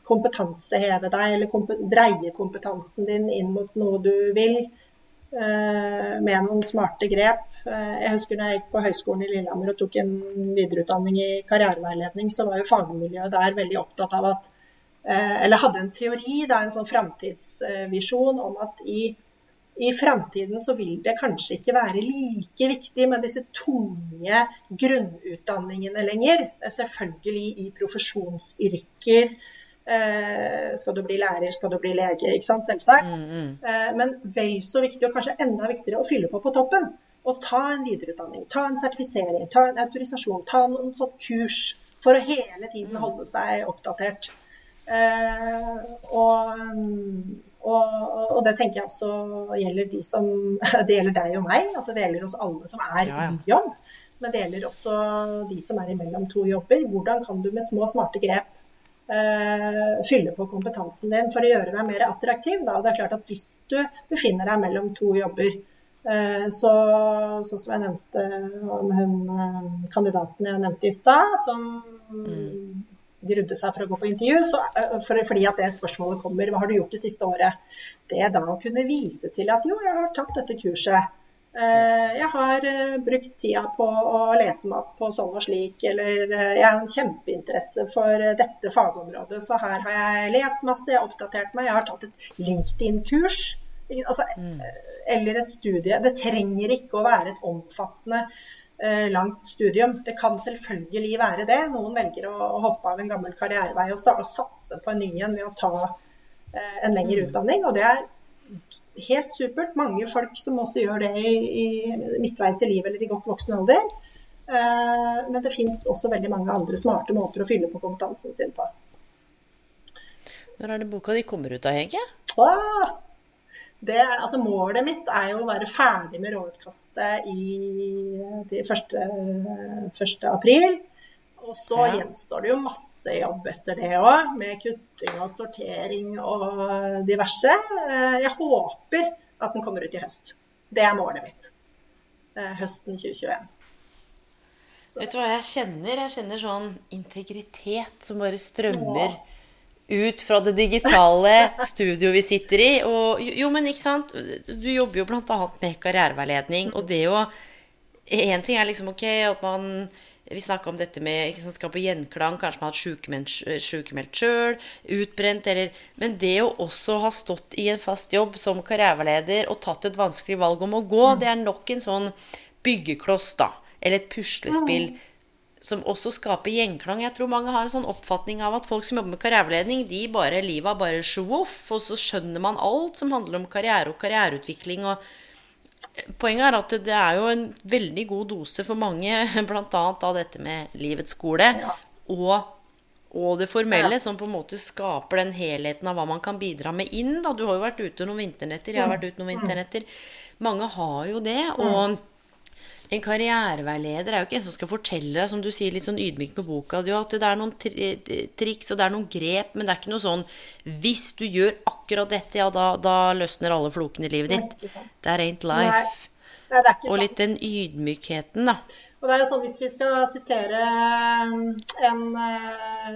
kompetanseheve deg, eller komp dreie kompetansen din inn mot noe du vil. Eh, med noen smarte grep. Eh, jeg husker når jeg gikk på Høgskolen i Lillehammer og tok en videreutdanning i karriereveiledning, så var jo fagmiljøet der veldig opptatt av at eh, Eller hadde en teori, da, en sånn framtidsvisjon om at i, i framtiden så vil det kanskje ikke være like viktig med disse tunge grunnutdanningene lenger. Selvfølgelig i profesjonsyrker Eh, skal du bli lærer, skal du bli lege, ikke sant, selvsagt. Mm, mm. Eh, men vel så viktig, og kanskje enda viktigere, å fylle på på toppen. Og ta en videreutdanning, ta en sertifisering, ta en autorisasjon, ta noen sånn kurs for å hele tiden mm. holde seg oppdatert. Eh, og, og, og, det tenker jeg også gjelder de som Det gjelder deg og meg, altså det gjelder oss alle som er ja, ja. i jobb. Men det gjelder også de som er imellom to jobber. Hvordan kan du med små, smarte grep uh, fylle på kompetansen din for å gjøre deg mer attraktiv. Da. Det er klart at Hvis du befinner deg mellom to jobber, uh, så sånn som jeg nevnte om hun uh, kandidaten jeg nevnte i stad, som mm. Grudde seg for å gå på intervju, så, for, fordi at det spørsmålet kommer hva har du gjort det siste året? Det da å kunne vise til at jo, jeg har tatt dette kurset. Yes. Jeg har brukt tida på å lese meg opp på sånn og slik, eller jeg har en kjempeinteresse for dette fagområdet, så her har jeg lest masse, jeg har oppdatert meg, jeg har tatt et LinkedIn-kurs. Altså, mm. Eller et studie. Det trenger ikke å være et omfattende langt studium. Det kan selvfølgelig være det. Noen velger å hoppe av en gammel karrierevei og, og satse på en ny en ved å ta en lengre mm. utdanning. Og det er helt supert. Mange folk som også gjør det i, i midtveis i livet eller i godt voksen alder. Uh, men det fins også veldig mange andre smarte måter å fylle på kompetansen sin på. Når er det boka di kommer ut da, Hege? Ah, er, altså målet mitt er jo å være ferdig med råutkastet i 1. april. Og så ja. gjenstår det jo masse jobb etter det òg, med kutting og sortering og diverse. Eh, jeg håper at den kommer ut i høst. Det er målet mitt. Eh, høsten 2021. Så. Vet du hva jeg kjenner? Jeg kjenner sånn integritet som bare strømmer Åh. Ut fra det digitale studioet vi sitter i. Og jo, men ikke sant? Du jobber jo bl.a. med karriereveiledning, og det å Én ting er liksom ok at man vi snakka om dette med ikke sant, skal på gjenklang, kanskje man har hatt sykemeldt sjøl, utbrent eller Men det å også ha stått i en fast jobb som karriereleder og tatt et vanskelig valg om å gå, mm. det er nok en sånn byggekloss, da. Eller et puslespill. Som også skaper gjenklang. Jeg tror mange har en sånn oppfatning av at folk som jobber med karriereledning, de bare livet er bare show-off, og så skjønner man alt som handler om karriere og karriereutvikling. og Poenget er at det er jo en veldig god dose for mange, bl.a. av dette med livets skole ja. og, og, det formelle, ja. som på en måte skaper den helheten av hva man kan bidra med inn. Da. Du har jo vært ute noen vinternetter, jeg har vært ute noen mm. vinternetter. Mange har jo det. og mm. En karriereveileder er jo ikke en som skal fortelle deg, som du sier litt sånn ydmykt på boka, at det er noen triks og det er noen grep, men det er ikke noe sånn Hvis du gjør akkurat dette, ja, da, da løsner alle flokene i livet ditt. Det er ain't life. Nei. Nei, og litt den ydmykheten, da. Og det er jo sånn, Hvis vi skal sitere en, eh,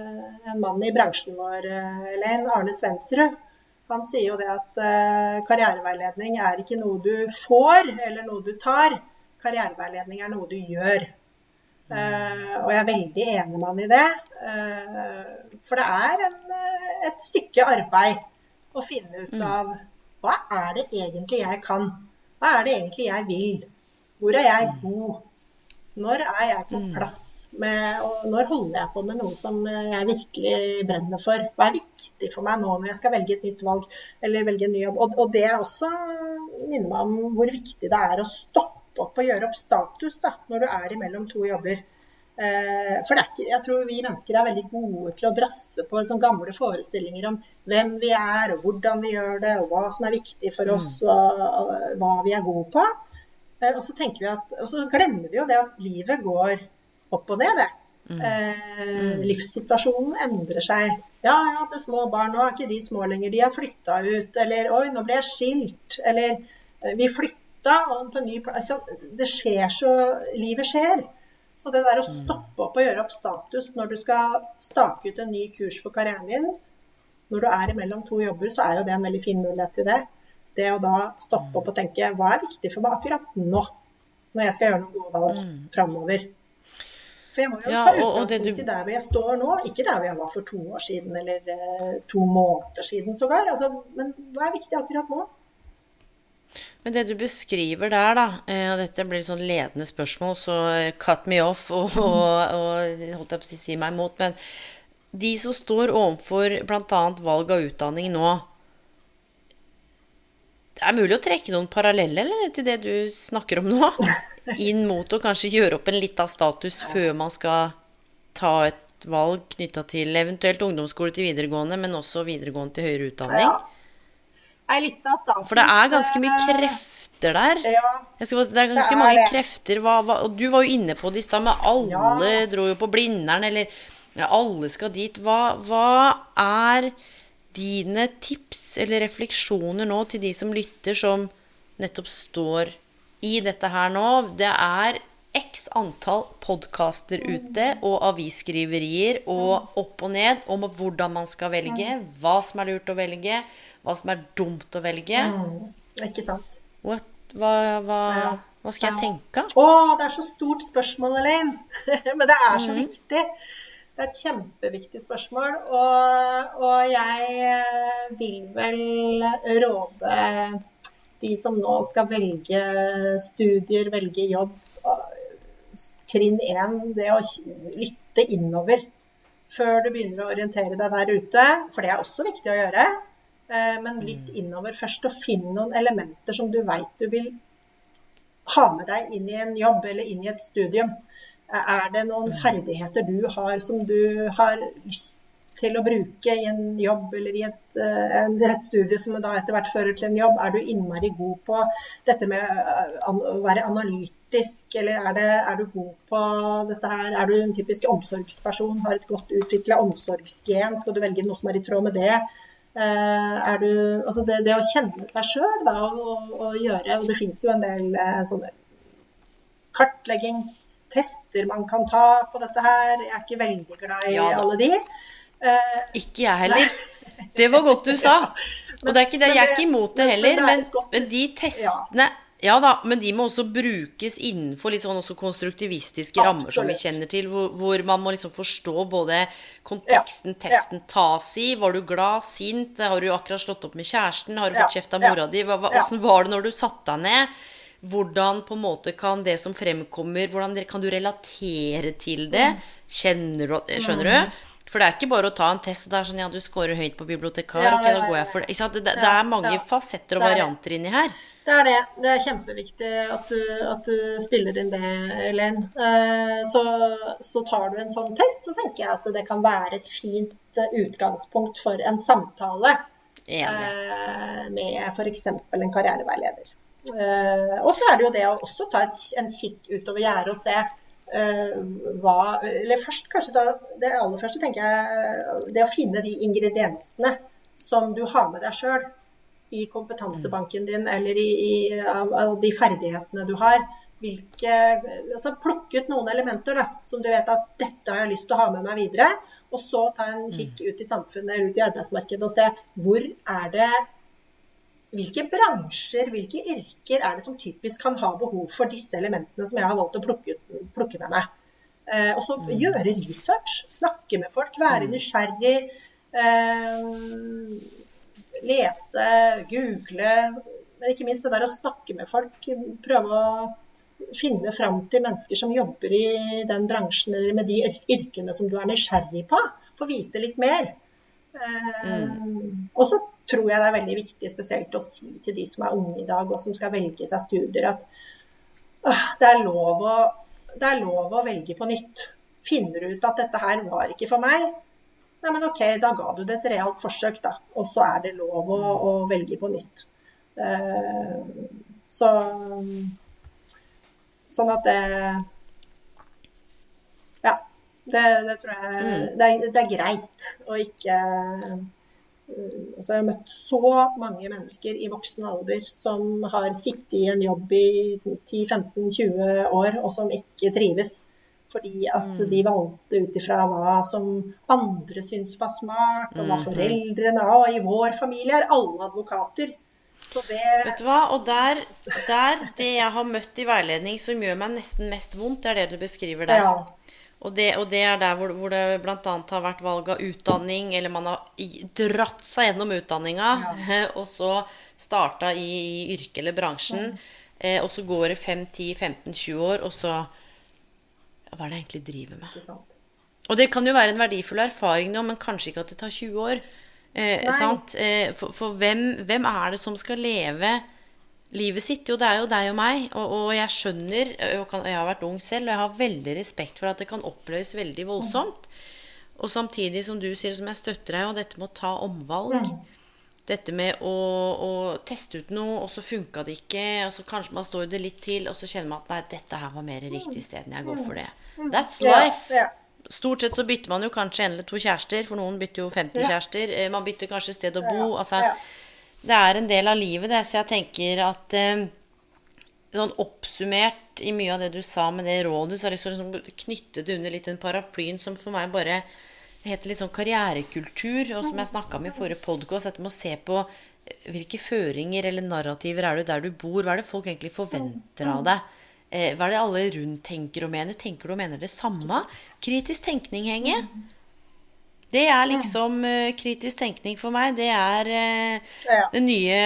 en mann i bransjen vår, Elaine, Arne Svendsrud, han sier jo det at uh, karriereveiledning er ikke noe du får, eller noe du tar karriereveiledning er noe du gjør. Uh, og jeg er veldig enig med han i det. Uh, for det er en, eh, et stykke arbeid å finne ut mm. av hva er det egentlig jeg kan? Hva er det egentlig jeg vil? Hvor er jeg god? Når er jeg på mm. plass med Og når holder jeg på med noe som jeg virkelig brenner for? Hva er viktig for meg nå når jeg skal velge et nytt valg eller velge en ny jobb? Og, og det også minner meg om hvor viktig det er å stoppe opp og gjøre opp status da, når du er imellom to jobber. Eh, for ikke, jeg tror vi mennesker er veldig gode til å drasse på liksom gamle forestillinger om hvem vi er, og hvordan vi gjør det, og hva som er viktig for oss, mm. og, og hva vi er gode på. Eh, og så vi at, og så glemmer vi jo det at livet går opp og ned, det. Mm. Eh, livssituasjonen endrer seg. Ja, jeg hadde små barn, nå er ikke de små lenger, de har flytta ut. Eller oi, nå ble jeg skilt. Eller vi vi flytta og på ny plass. Det skjer så Livet skjer. Så det der å Mm. stoppe opp og gjøre opp status når du skal stake ut en ny kurs for karrieren din, når du er imellom to jobber, så er jo det en veldig fin mulighet til det. Det å da stoppe opp og tenke hva er viktig for meg akkurat nå, når jeg skal gjøre noen gode valg framover. For jeg må jo Mm. Ja, ta utgangspunkt i du- der hvor jeg står nå, ikke der hvor jeg var for to år siden eller eh, to måneder siden sågar. Altså, men hva er viktig akkurat nå? Men det du beskriver der, da, eh, og dette blir sånn ledende spørsmål, så cut me off og, og, og holdt jeg på å si, si meg imot. Men de som står overfor bl.a. valg av utdanning nå Det er mulig å trekke noen paralleller eller, til det du snakker om nå? Inn mot å kanskje gjøre opp en liten status før man skal ta et valg knytta til eventuelt ungdomsskole til videregående, men også videregående til høyere utdanning. Ja. Ei av statens For det er ganske mye eh, krefter der. Ja. Bare, det er ganske Det er mange det. krefter. Hva, hva, og du var jo inne på det i stad, men alle Ja. dro jo på Blindern, eller ja, alle skal dit. Hva, hva er dine tips eller refleksjoner nå til de som lytter, som nettopp står i dette her nå? Det er x antall podkaster ute og avisskriverier og opp og ned om hvordan man skal velge, hva som er lurt å velge, hva som er dumt å velge. Ikke sant. What? Hva, hva, hva skal jeg tenke? Å, det er så stort spørsmål, Elaine. Men det er så så viktig. Det er et kjempeviktig spørsmål. Og, og jeg eh, vil vel råde de som nå skal velge studier, velge jobb, trinn én, det å lytte innover før du begynner å orientere deg der ute. For det er også viktig å gjøre. eh, Men lytt innover først, og finn noen elementer som du veit du vil ha med deg inn i en jobb eller inn i et studium. Eh, Er det noen ferdigheter du har som du har lyst til å bruke i en jobb eller i et, eh, et studie som da etter hvert fører til en jobb? Er du innmari god på dette med eh, å være analytisk, eller er, det, er du god på dette her? Er du en typisk omsorgsperson, har et godt utvikla omsorgsgen? Skal du velge noe som er i tråd med det? Eh, er du, altså det, det å kjenne seg sjøl og, og, gjøre Og det fins jo en del sånne kartleggingstester man kan ta på dette her. Jeg er ikke veldig glad i Ja alle de. Eh, Ikke jeg heller. Det var godt du sa. Og det er ikke det, jeg er ikke imot det heller, er men, men de testene ja da, men de må også brukes innenfor litt sånn også konstruktivistiske rammer som vi kjenner til, hvor, hvor man må liksom forstå både konteksten Ja, ja. testen tas i. Var du glad, sint? Har du akkurat slått opp med kjæresten? Har du Ja, fått kjeft av ja, mora di? Hva, hva. Åssen var det når du satte deg ned? Hvordan på en måte kan det som fremkommer, hvordan kan du relatere til det? Kjenner du Skjønner du? For det er ikke bare å ta en test, og det er sånn ja, du scorer høyt på bibliotekar, Ja, ok, ja, da går jeg for det. Det, det er mange fasetter og er varianter inni her. Det er det. Det er kjempeviktig at du, at du spiller inn det, Elaine. Eh, Så, så tar du en sånn test, så tenker jeg at det kan være et fint eh, utgangspunkt for en samtale Enig. eh, med f.eks. en karriereveileder. Og så er det jo det å også ta en kikk utover gjerdet og se hva Eller først kanskje da Det aller første tenker jeg det å finne de ingrediensene som du har med deg sjøl i kompetansebanken din eller i, i av, de ferdighetene du har. Hvilke, altså Plukke ut noen elementer da, som du vet at dette har jeg lyst til å ha med meg videre. Og så ta en kikk ut i samfunnet eller ut i arbeidsmarkedet og se hvor er det hvilke bransjer, hvilke yrker er det som typisk kan ha behov for disse elementene som jeg har valgt å plukke, plukke med meg? Eh, og så gjøre research, snakke med folk, være nysgjerrig. Eh, lese, google, men ikke minst det der å snakke med folk. Prøve å finne fram til mennesker som jobber i den bransjen eller med de yrkene som du er nysgjerrig på. Få vite litt mer. Eh, Og så tror jeg det er veldig viktig spesielt å si til de som er unge i dag og som skal velge seg studier, at øh, det, er lov å, det er lov å velge på nytt. Finner du ut at dette her var ikke for meg, Nei, men ok, da ga du det et realt forsøk, da. Og så er det lov å, å velge på nytt. Uh, så Sånn at det Ja. Det, det tror jeg Mm. det, er, det er greit å ikke Altså, jeg har møtt så mange mennesker i voksen alder som har sittet i en jobb i 10-15-20 år, og som ikke trives. Fordi at Mm. de valgte ut ifra hva som andre syns var smart, og hva Mm-hmm. foreldrene Og i vår familie er alle advokater. Så det Vet du hva? Og der, der, det jeg har møtt i veiledning som gjør meg nesten mest vondt, det er det du beskriver der. Ja. Og det, og det er der hvor, hvor det bl.a. har vært valg av utdanning, eller man har dratt seg gjennom utdanninga, og så starta i, i yrket eller bransjen, eh, og så går det 5-10-15-20 år, og så Hva er det jeg egentlig driver med? Og det kan jo være en verdifull erfaring nå, men kanskje ikke at det tar 20 år. Eh, sant? Eh, for for hvem, hvem er det som skal leve livet sitt? Jo, det er jo deg og meg. Og, og jeg skjønner, og kan, jeg har vært ung selv, og jeg har veldig respekt for at det kan oppleves veldig voldsomt. Og samtidig som du sier, som jeg støtter deg, og dette med å ta omvalg. Dette med å, å teste ut noe, og så funka det ikke, og så kanskje man står det litt til, og så kjenner man at nei, dette her var mer riktig sted enn jeg går for det. That's life. Stort sett så bytter man jo kanskje en eller to kjærester, for noen bytter jo 50 kjærester. Eh, Man bytter kanskje sted å bo. Altså. Det er en del av livet, det. Så jeg tenker at eh, sånn oppsummert i mye av det du sa med det rådet, så har jeg liksom knyttet det under litt den paraplyen som for meg bare heter litt sånn karrierekultur, og som jeg snakka om i forrige podkast, dette med å se på eh, hvilke føringer eller narrativer er du der du bor, hva er det folk egentlig forventer av deg? Eh, hva er det alle rundt tenker og mener? Tenker du og mener det samme? Kritisk tenkning, Henge. Det er liksom eh, kritisk tenkning for meg. Det er eh, Ja. den nye,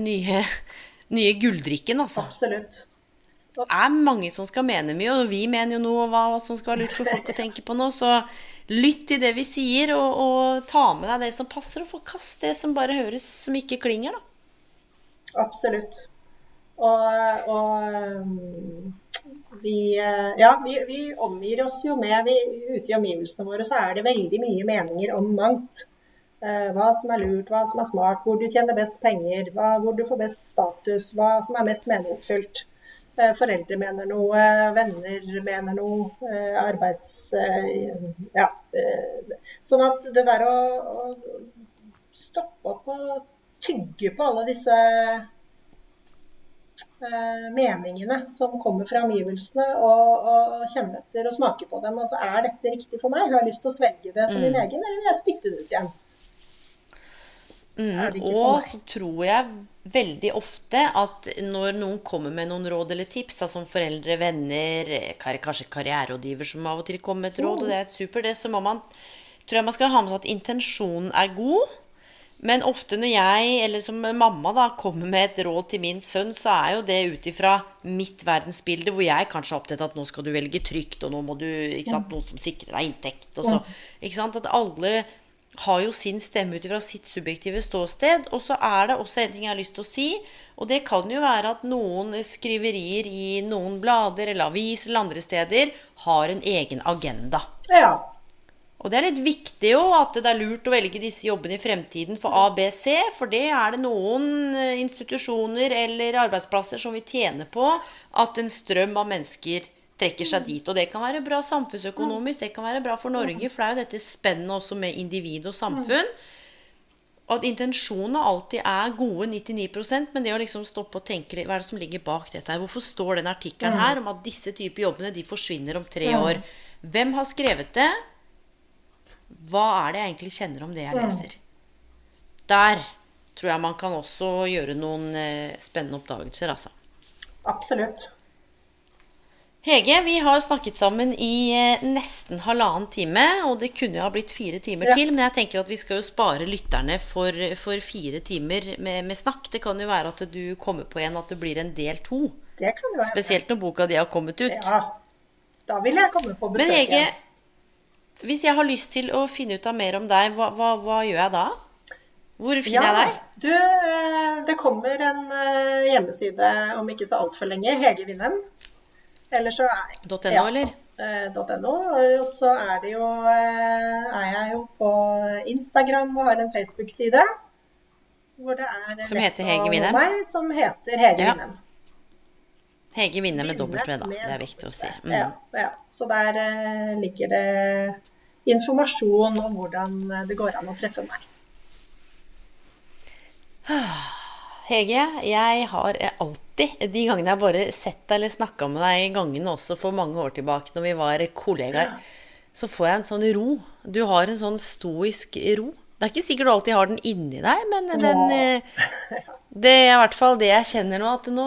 nye, nye gulldrikken, altså. Absolutt. Det er mange som skal mene mye, og vi mener jo noe hva som skal være lurt for folk å tenke på nå. Så lytt til det vi sier, og, og ta med deg det som passer, og forkast det som bare høres som ikke klinger, da. Absolutt. Og, og um, vi, eh, ja, vi, vi omgir oss jo med vi, Ute i omgivelsene våre så er det veldig mye meninger om mangt. Eh, Hva som er lurt, hva som er smart, hvor du tjener best penger, hva, hvor du får best status, hva som er mest meningsfullt. Eh, Foreldre mener noe, venner mener noe, arbeids... Ja. Sånn at det der å, å stoppe opp og tygge på alle disse meningene som kommer fra omgivelsene, og, og kjenne etter og smake på dem. Altså, er dette riktig for meg? Har jeg lyst til å svelge det som min egen, eller vil jeg spytte det ut igjen? For Og så tror jeg veldig ofte at når noen kommer med noen råd eller tips, da, som foreldre, venner, eh, kanskje karriererådgiver som av og til kommer med et råd, og det er et super, det, så må man tror jeg man skal ha med seg at intensjonen er god. Men ofte når jeg, eller som mamma, da, kommer med et råd til min sønn, så er jo det ut ifra mitt verdensbilde, hvor jeg kanskje er opptatt av at nå skal du velge trygt, og nå må du ikke sant, Noe som sikrer deg inntekt. Og så, ikke sant, At alle har jo sin stemme ut ifra sitt subjektive ståsted. Og så er det også en ting jeg har lyst til å si, og det kan jo være at noen skriverier i noen blader eller aviser eller andre steder har en egen agenda. Ja. Og det er litt viktig jo at det er lurt å velge disse jobbene i fremtiden for ABC, for det er det noen eh, institusjoner eller arbeidsplasser som vil tjene på at en strøm av mennesker trekker seg dit. Og det kan være bra samfunnsøkonomisk, det kan være bra for Norge, for det er jo dette spennet også med individ og samfunn. Og at intensjonene alltid er gode 99% men det å liksom stoppe og tenke litt Hva er det som ligger bak dette her? Hvorfor står den artikkelen her om at disse typer jobbene de forsvinner om tre år? Hvem har skrevet det? Hva er det jeg egentlig kjenner om det jeg leser? Der tror jeg man kan også gjøre noen eh, spennende oppdagelser, altså. Absolutt. Hege, vi har snakket sammen i eh, nesten halvannen time, og det kunne jo ha blitt fire timer Ja. til, men jeg tenker at vi skal jo spare lytterne for, for fire timer med, med snakk. Det kan jo være at du kommer på en at det blir en del to. Det kan jo være. Spesielt når boka di har kommet ut. Ja. Da vil jeg komme på besøk igjen. Hvis jeg har lyst til å finne ut av mer om deg, hva, hva, hva gjør jeg da? Hvor finner jeg deg? Du, eh, det kommer en eh, hjemmeside om ikke så altfor lenge. Hege Winnem. Eller så er .no, ja, eller? eh, .no. Og så er det jo Er jeg jo på Instagram og har en Facebook-side. Hvor det er Som heter Hege Winnem? som heter Hege Ja. Winnem. Hege vinner med dobbelt med, da. Det er viktig å si. Mm. Ja, ja. Så der uh, ligger det informasjon om hvordan det går an å treffe meg. Hege, jeg har alltid, de gangene jeg bare sett deg eller snakka med deg i gangene også for mange år tilbake, når vi var kollegaer, så får jeg en sånn ro. Du har en sånn stoisk ro. Det er ikke sikkert du alltid har den inni deg, men den eh, Det er i hvert fall det jeg kjenner nå, at nå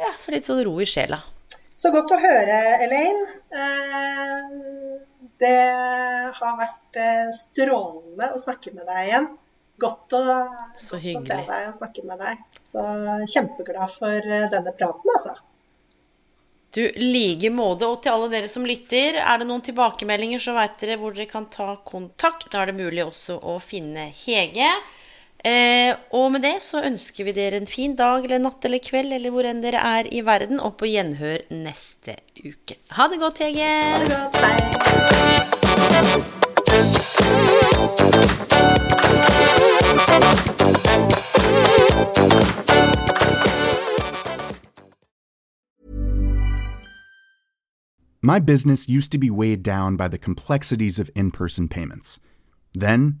Ja, for litt sånn ro i sjela. Så godt å høre, Elaine. Eh, Det har vært eh, strålende å snakke med deg igjen. Godt å, Så godt å se deg og snakke med deg. Så kjempeglad for eh, denne praten, altså. Du, like måte. Og til alle dere som lytter, er det noen tilbakemeldinger, så veit dere hvor dere kan ta kontakt. Da er det mulig også å finne Hege. Eh, og med det så ønsker vi dere en fin dag eller natt eller kveld, eller hvor enn dere er i verden, og på gjenhør neste uke. Ha det godt, Hege. Ha det godt. Hei. My business used to be weighed down by the complexities of in person payments. Then,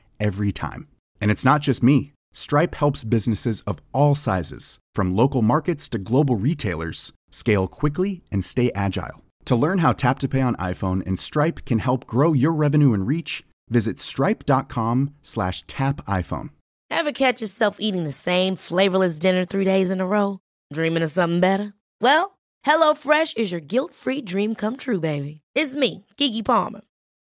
every time. And it's not just me. Stripe helps businesses of all sizes, from local markets to global retailers, scale quickly and stay agile. To learn how Tap to Pay on iPhone and Stripe can help grow your revenue and reach, visit stripe.com slash tap iPhone. Ever catch yourself eating the same flavorless dinner three days in a row? Dreaming of something better? Well, HelloFresh is your guilt-free dream come true, baby. It's me, Kiki Palmer.